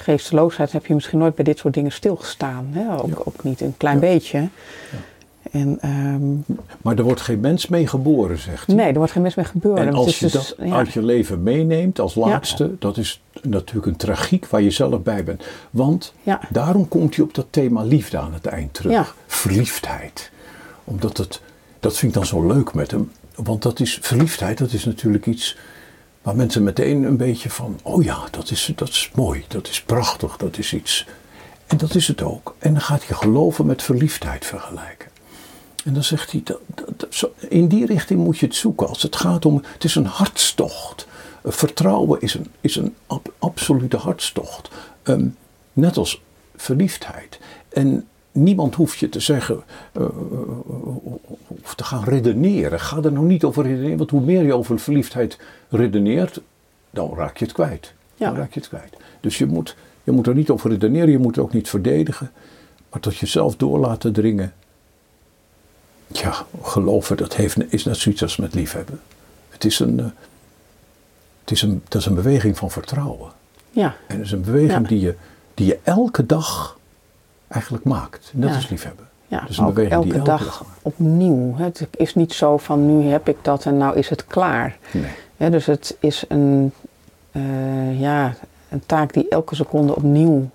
geesteloosheid. Heb je misschien nooit bij dit soort dingen stilgestaan. Hè? Ook, Ja. ook niet een klein Ja. beetje. En ehm, Maar er wordt geen mens mee geboren, zegt hij. nee, er wordt geen mis mee gebeuren. En als je dus- dat ja. uit je leven meeneemt als laatste, dat is natuurlijk een tragiek waar je zelf bij bent. Want Ja. daarom komt hij op dat thema liefde aan het eind terug. Ja. Verliefdheid. Omdat het, dat vind ik dan zo leuk met hem. Want dat is, verliefdheid, dat is natuurlijk iets waar mensen meteen een beetje van, oh ja, dat is, dat is mooi, dat is prachtig, dat is iets. En dat is het ook. En dan gaat je geloven met verliefdheid vergelijken. En dan zegt hij, dat, in die richting moet je het zoeken. Als het gaat om, het is een hartstocht. Eh, Vertrouwen is een, is een ab- absolute hartstocht. Ehm, net als verliefdheid. En niemand hoeft je te zeggen, eh, of te gaan redeneren. Ga er nou niet over redeneren, want hoe meer je over verliefdheid redeneert, dan raak je het kwijt. Ja. Dan raak je het kwijt. Dus je moet, je moet er niet over redeneren, je moet het ook niet verdedigen. Maar tot jezelf door laten dringen. Ja, geloven, dat heeft, is net zoiets als met liefhebben. Het is een, eh, het is een, dat is een beweging van vertrouwen. ja, En het is een beweging Ja. die, je, die je elke dag eigenlijk maakt. Ja. als liefhebben. ja. Is die elke dag opnieuw. Het is niet zo van nu heb ik dat en nou is het klaar. Nee. Dus het is een, eh, ja, een taak die elke seconde opnieuw,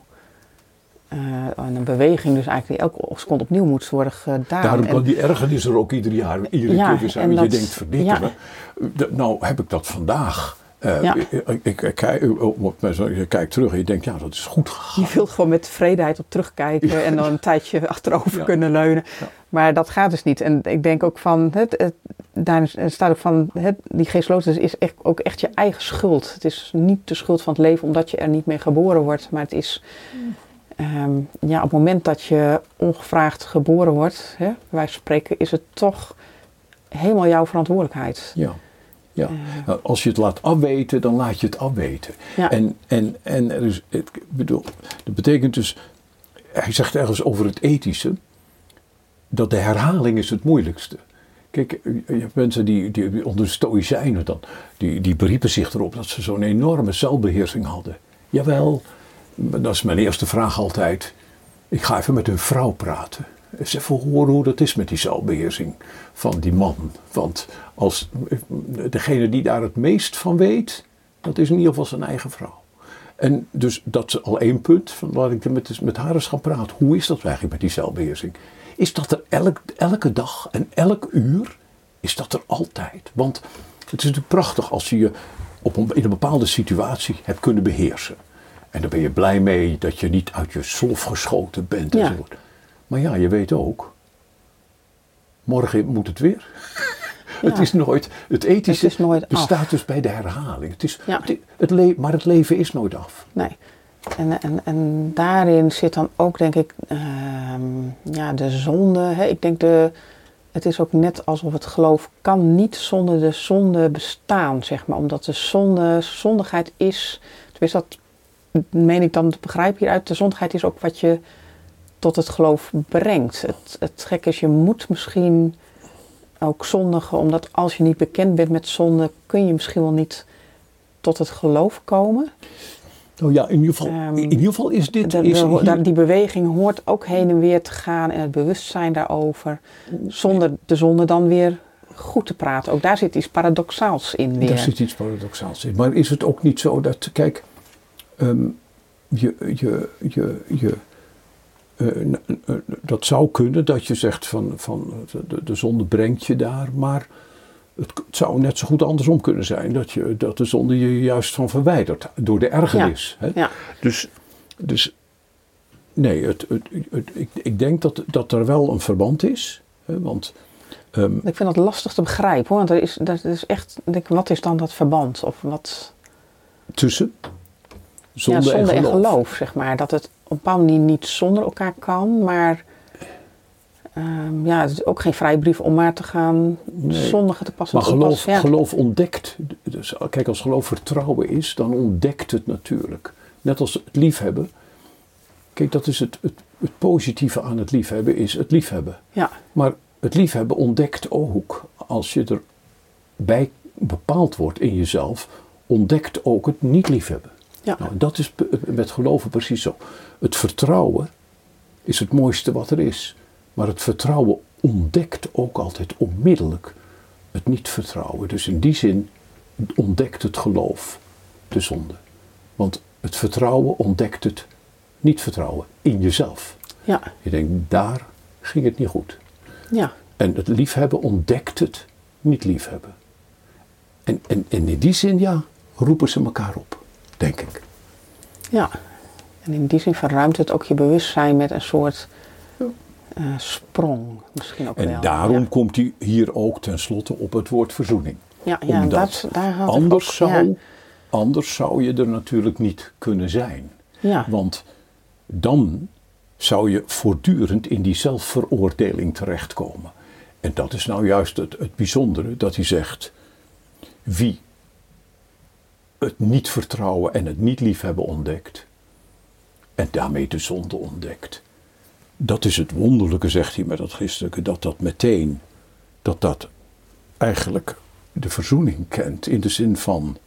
en een beweging dus eigenlijk die elke seconde opnieuw moet worden gedaan. Daarom kan die ergernis er ook ieder jaar, iedere Ja, keer weer zijn. en je dat- denkt, verdikken ja. Nou heb ik dat vandaag. Eh, Ja. ik, ik, op- je kijkt terug en je denkt, ja, dat is goed gegaan. Je wilt gewoon met tevredenheid op terugkijken en dan een tijdje achterover Ja. kunnen leunen. Maar dat gaat dus niet. En ik denk ook van, het, het, daar staat ook van, het, die geestloosheid is echt, ook echt je eigen schuld. Het is niet de schuld van het leven omdat je er niet mee geboren wordt. Maar het is, ehm, ja, op het moment dat je ongevraagd geboren wordt, hè, van spreken, is het toch helemaal jouw verantwoordelijkheid. Ja. Ja. Eh, Nou, Als je het laat afweten, dan laat je het afweten. Ja. En, en, en er is, ik bedoel, dat betekent dus, hij zegt ergens over het ethische, dat de herhaling is het moeilijkste. Kijk, je hebt mensen die, die onder de stoïcijnen dan, die, die beriepen zich erop dat ze zo'n enorme zelfbeheersing hadden. Jawel, dat is mijn eerste vraag altijd. Ik ga even met hun vrouw praten. Eens even horen hoe dat is met die zelfbeheersing van die man. Want als, degene die daar het meest van weet, dat is in ieder geval zijn eigen vrouw. En dus dat is al één punt. Van laat ik met, met haar eens gaan praten. Hoe is dat eigenlijk met die zelfbeheersing? Is dat er elk, elke dag en elk uur? Is dat er altijd? Want het is natuurlijk prachtig als je je op een, in een bepaalde situatie hebt kunnen beheersen. En dan ben je blij mee dat je niet uit je slof geschoten bent. Ja. enzovoort. Maar ja, je weet ook, morgen moet het weer. Het is nooit, het ethische Het nooit af. bestaat dus bij de herhaling. Het is, Ja. het, het le- maar het leven is nooit af. Nee. En, en, en daarin zit dan ook, denk ik, ehm, ja, de zonde. Hè? Ik denk, de, het is ook net alsof het geloof kan niet zonder de zonde bestaan, zeg maar. Omdat de zonde, zondigheid is, tenminste dat meen ik dan te begrijpen hieruit, de zondigheid is ook wat je tot het geloof brengt. Het, het gek is, je moet misschien ook zondigen, omdat als je niet bekend bent met zonde, kun je misschien wel niet tot het geloof komen. Nou ja, in ieder geval, Ehm, in ieder geval is dit... De- de- is hier- die beweging hoort ook heen en weer te gaan en het bewustzijn daarover. Zonder de zonde dan weer goed te praten. Ook daar zit iets paradoxaals in weer. Daar zit iets paradoxaals in. Maar is het ook niet zo dat, kijk, ehm, je, je, je, je, eh, n- n- dat zou kunnen dat je zegt van, van de, de zonde brengt je daar, maar het, zou net zo goed andersom kunnen zijn. Dat, je, dat de zonde je juist van verwijdert door de ergernis. Hè? Ja, Dus, dus nee, het, het, ik, ik denk dat, dat er wel een verband is. Hè, want ehm, ik vind dat lastig te begrijpen hoor. Want er is, dat is echt, denk, wat is dan dat verband? Of wat, tussen Zonde, ja, zonde en, geloof, zeg maar. Dat het op een bepaalde manier niet zonder elkaar kan, maar ehm, ja, het is ook geen vrijbrief om maar te gaan Nee. zondigen te passen. Maar geloof, passen. Ja. geloof ontdekt. Dus, kijk, als geloof vertrouwen is, dan ontdekt het natuurlijk. Net als het liefhebben. Kijk, dat is het, het, het positieve aan het liefhebben, is het liefhebben. ja, Maar het liefhebben ontdekt ook, als je erbij bepaald wordt in jezelf, ontdekt ook het niet liefhebben. ja, Nou, dat is met geloven precies zo. Het vertrouwen is het mooiste wat er is. Maar het vertrouwen ontdekt ook altijd onmiddellijk het niet vertrouwen. Dus in die zin ontdekt het geloof de zonde. Want het vertrouwen ontdekt het niet vertrouwen in jezelf. ja, Je denkt, daar ging het niet goed. ja, En het liefhebben ontdekt het niet liefhebben. En, en, en in die zin, ja, roepen ze elkaar op, denk ik. ja. En in die zin verruimt het ook je bewustzijn met een soort eh, sprong, misschien ook En wel. daarom Ja, komt hij hier ook tenslotte op het woord verzoening. ja, ja Omdat dat, daar had ik anders, ook- zou, ja. anders zou je er natuurlijk niet kunnen zijn. Ja, Want dan zou je voortdurend in die zelfveroordeling terechtkomen. En dat is nou juist het, het bijzondere, dat hij zegt, wie het niet vertrouwen en het niet liefhebben ontdekt, en daarmee de zonde ontdekt. Dat is het wonderlijke, zegt hij met dat christelijke, dat dat meteen, dat dat eigenlijk de verzoening kent. In de zin van,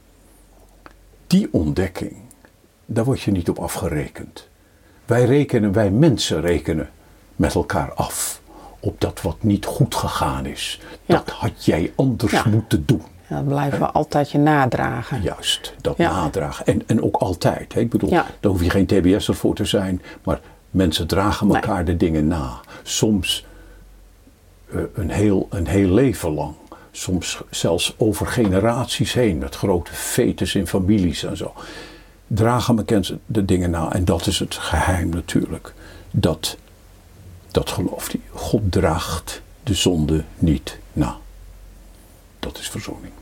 die ontdekking, daar word je niet op afgerekend. Wij rekenen, wij mensen rekenen met elkaar af op dat wat niet goed gegaan is. Ja. Dat had jij anders Ja. moeten doen. Ja, dat blijven we altijd je nadragen. Juist, dat Ja. nadragen. En, en ook altijd. Hè? Ik bedoel, Ja. daar hoef je geen TBS'er voor te zijn. Maar mensen dragen Nee. elkaar de dingen na. Soms eh, een, heel, een heel leven lang. Soms zelfs over generaties heen. Met grote fetes in families en zo. Dragen mensen de dingen na. En dat is het geheim natuurlijk. Dat, dat gelooft hij. God draagt de zonde niet na. Dat is verzoening.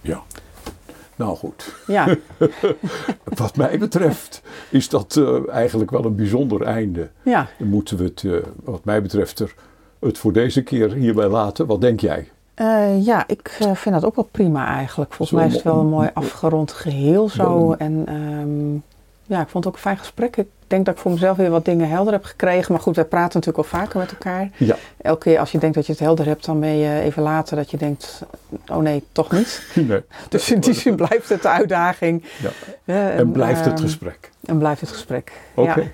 Ja. Nou goed. Ja, Wat mij betreft is dat eh, eigenlijk wel een bijzonder einde. ja. Dan moeten we het, eh, wat mij betreft, er, het voor deze keer hierbij laten. Wat denk jij? Eh, ja, ik vind dat ook wel prima eigenlijk. Volgens Zo mij is het wel een mo- mooi afgerond geheel zo. En ehm, ja, ik vond het ook een fijn gesprek. Ik denk dat ik voor mezelf weer wat dingen helder heb gekregen. Maar goed, wij praten natuurlijk al vaker met elkaar. Ja. Elke keer als je denkt dat je het helder hebt, dan ben je even later dat je denkt, oh nee, toch niet. Nee. Dus in die zin blijft het de uitdaging. Ja. Eh, En blijft het ehm, gesprek. En blijft het gesprek. Oké. Ja.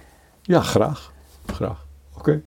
Ja, graag. Graag. Oké.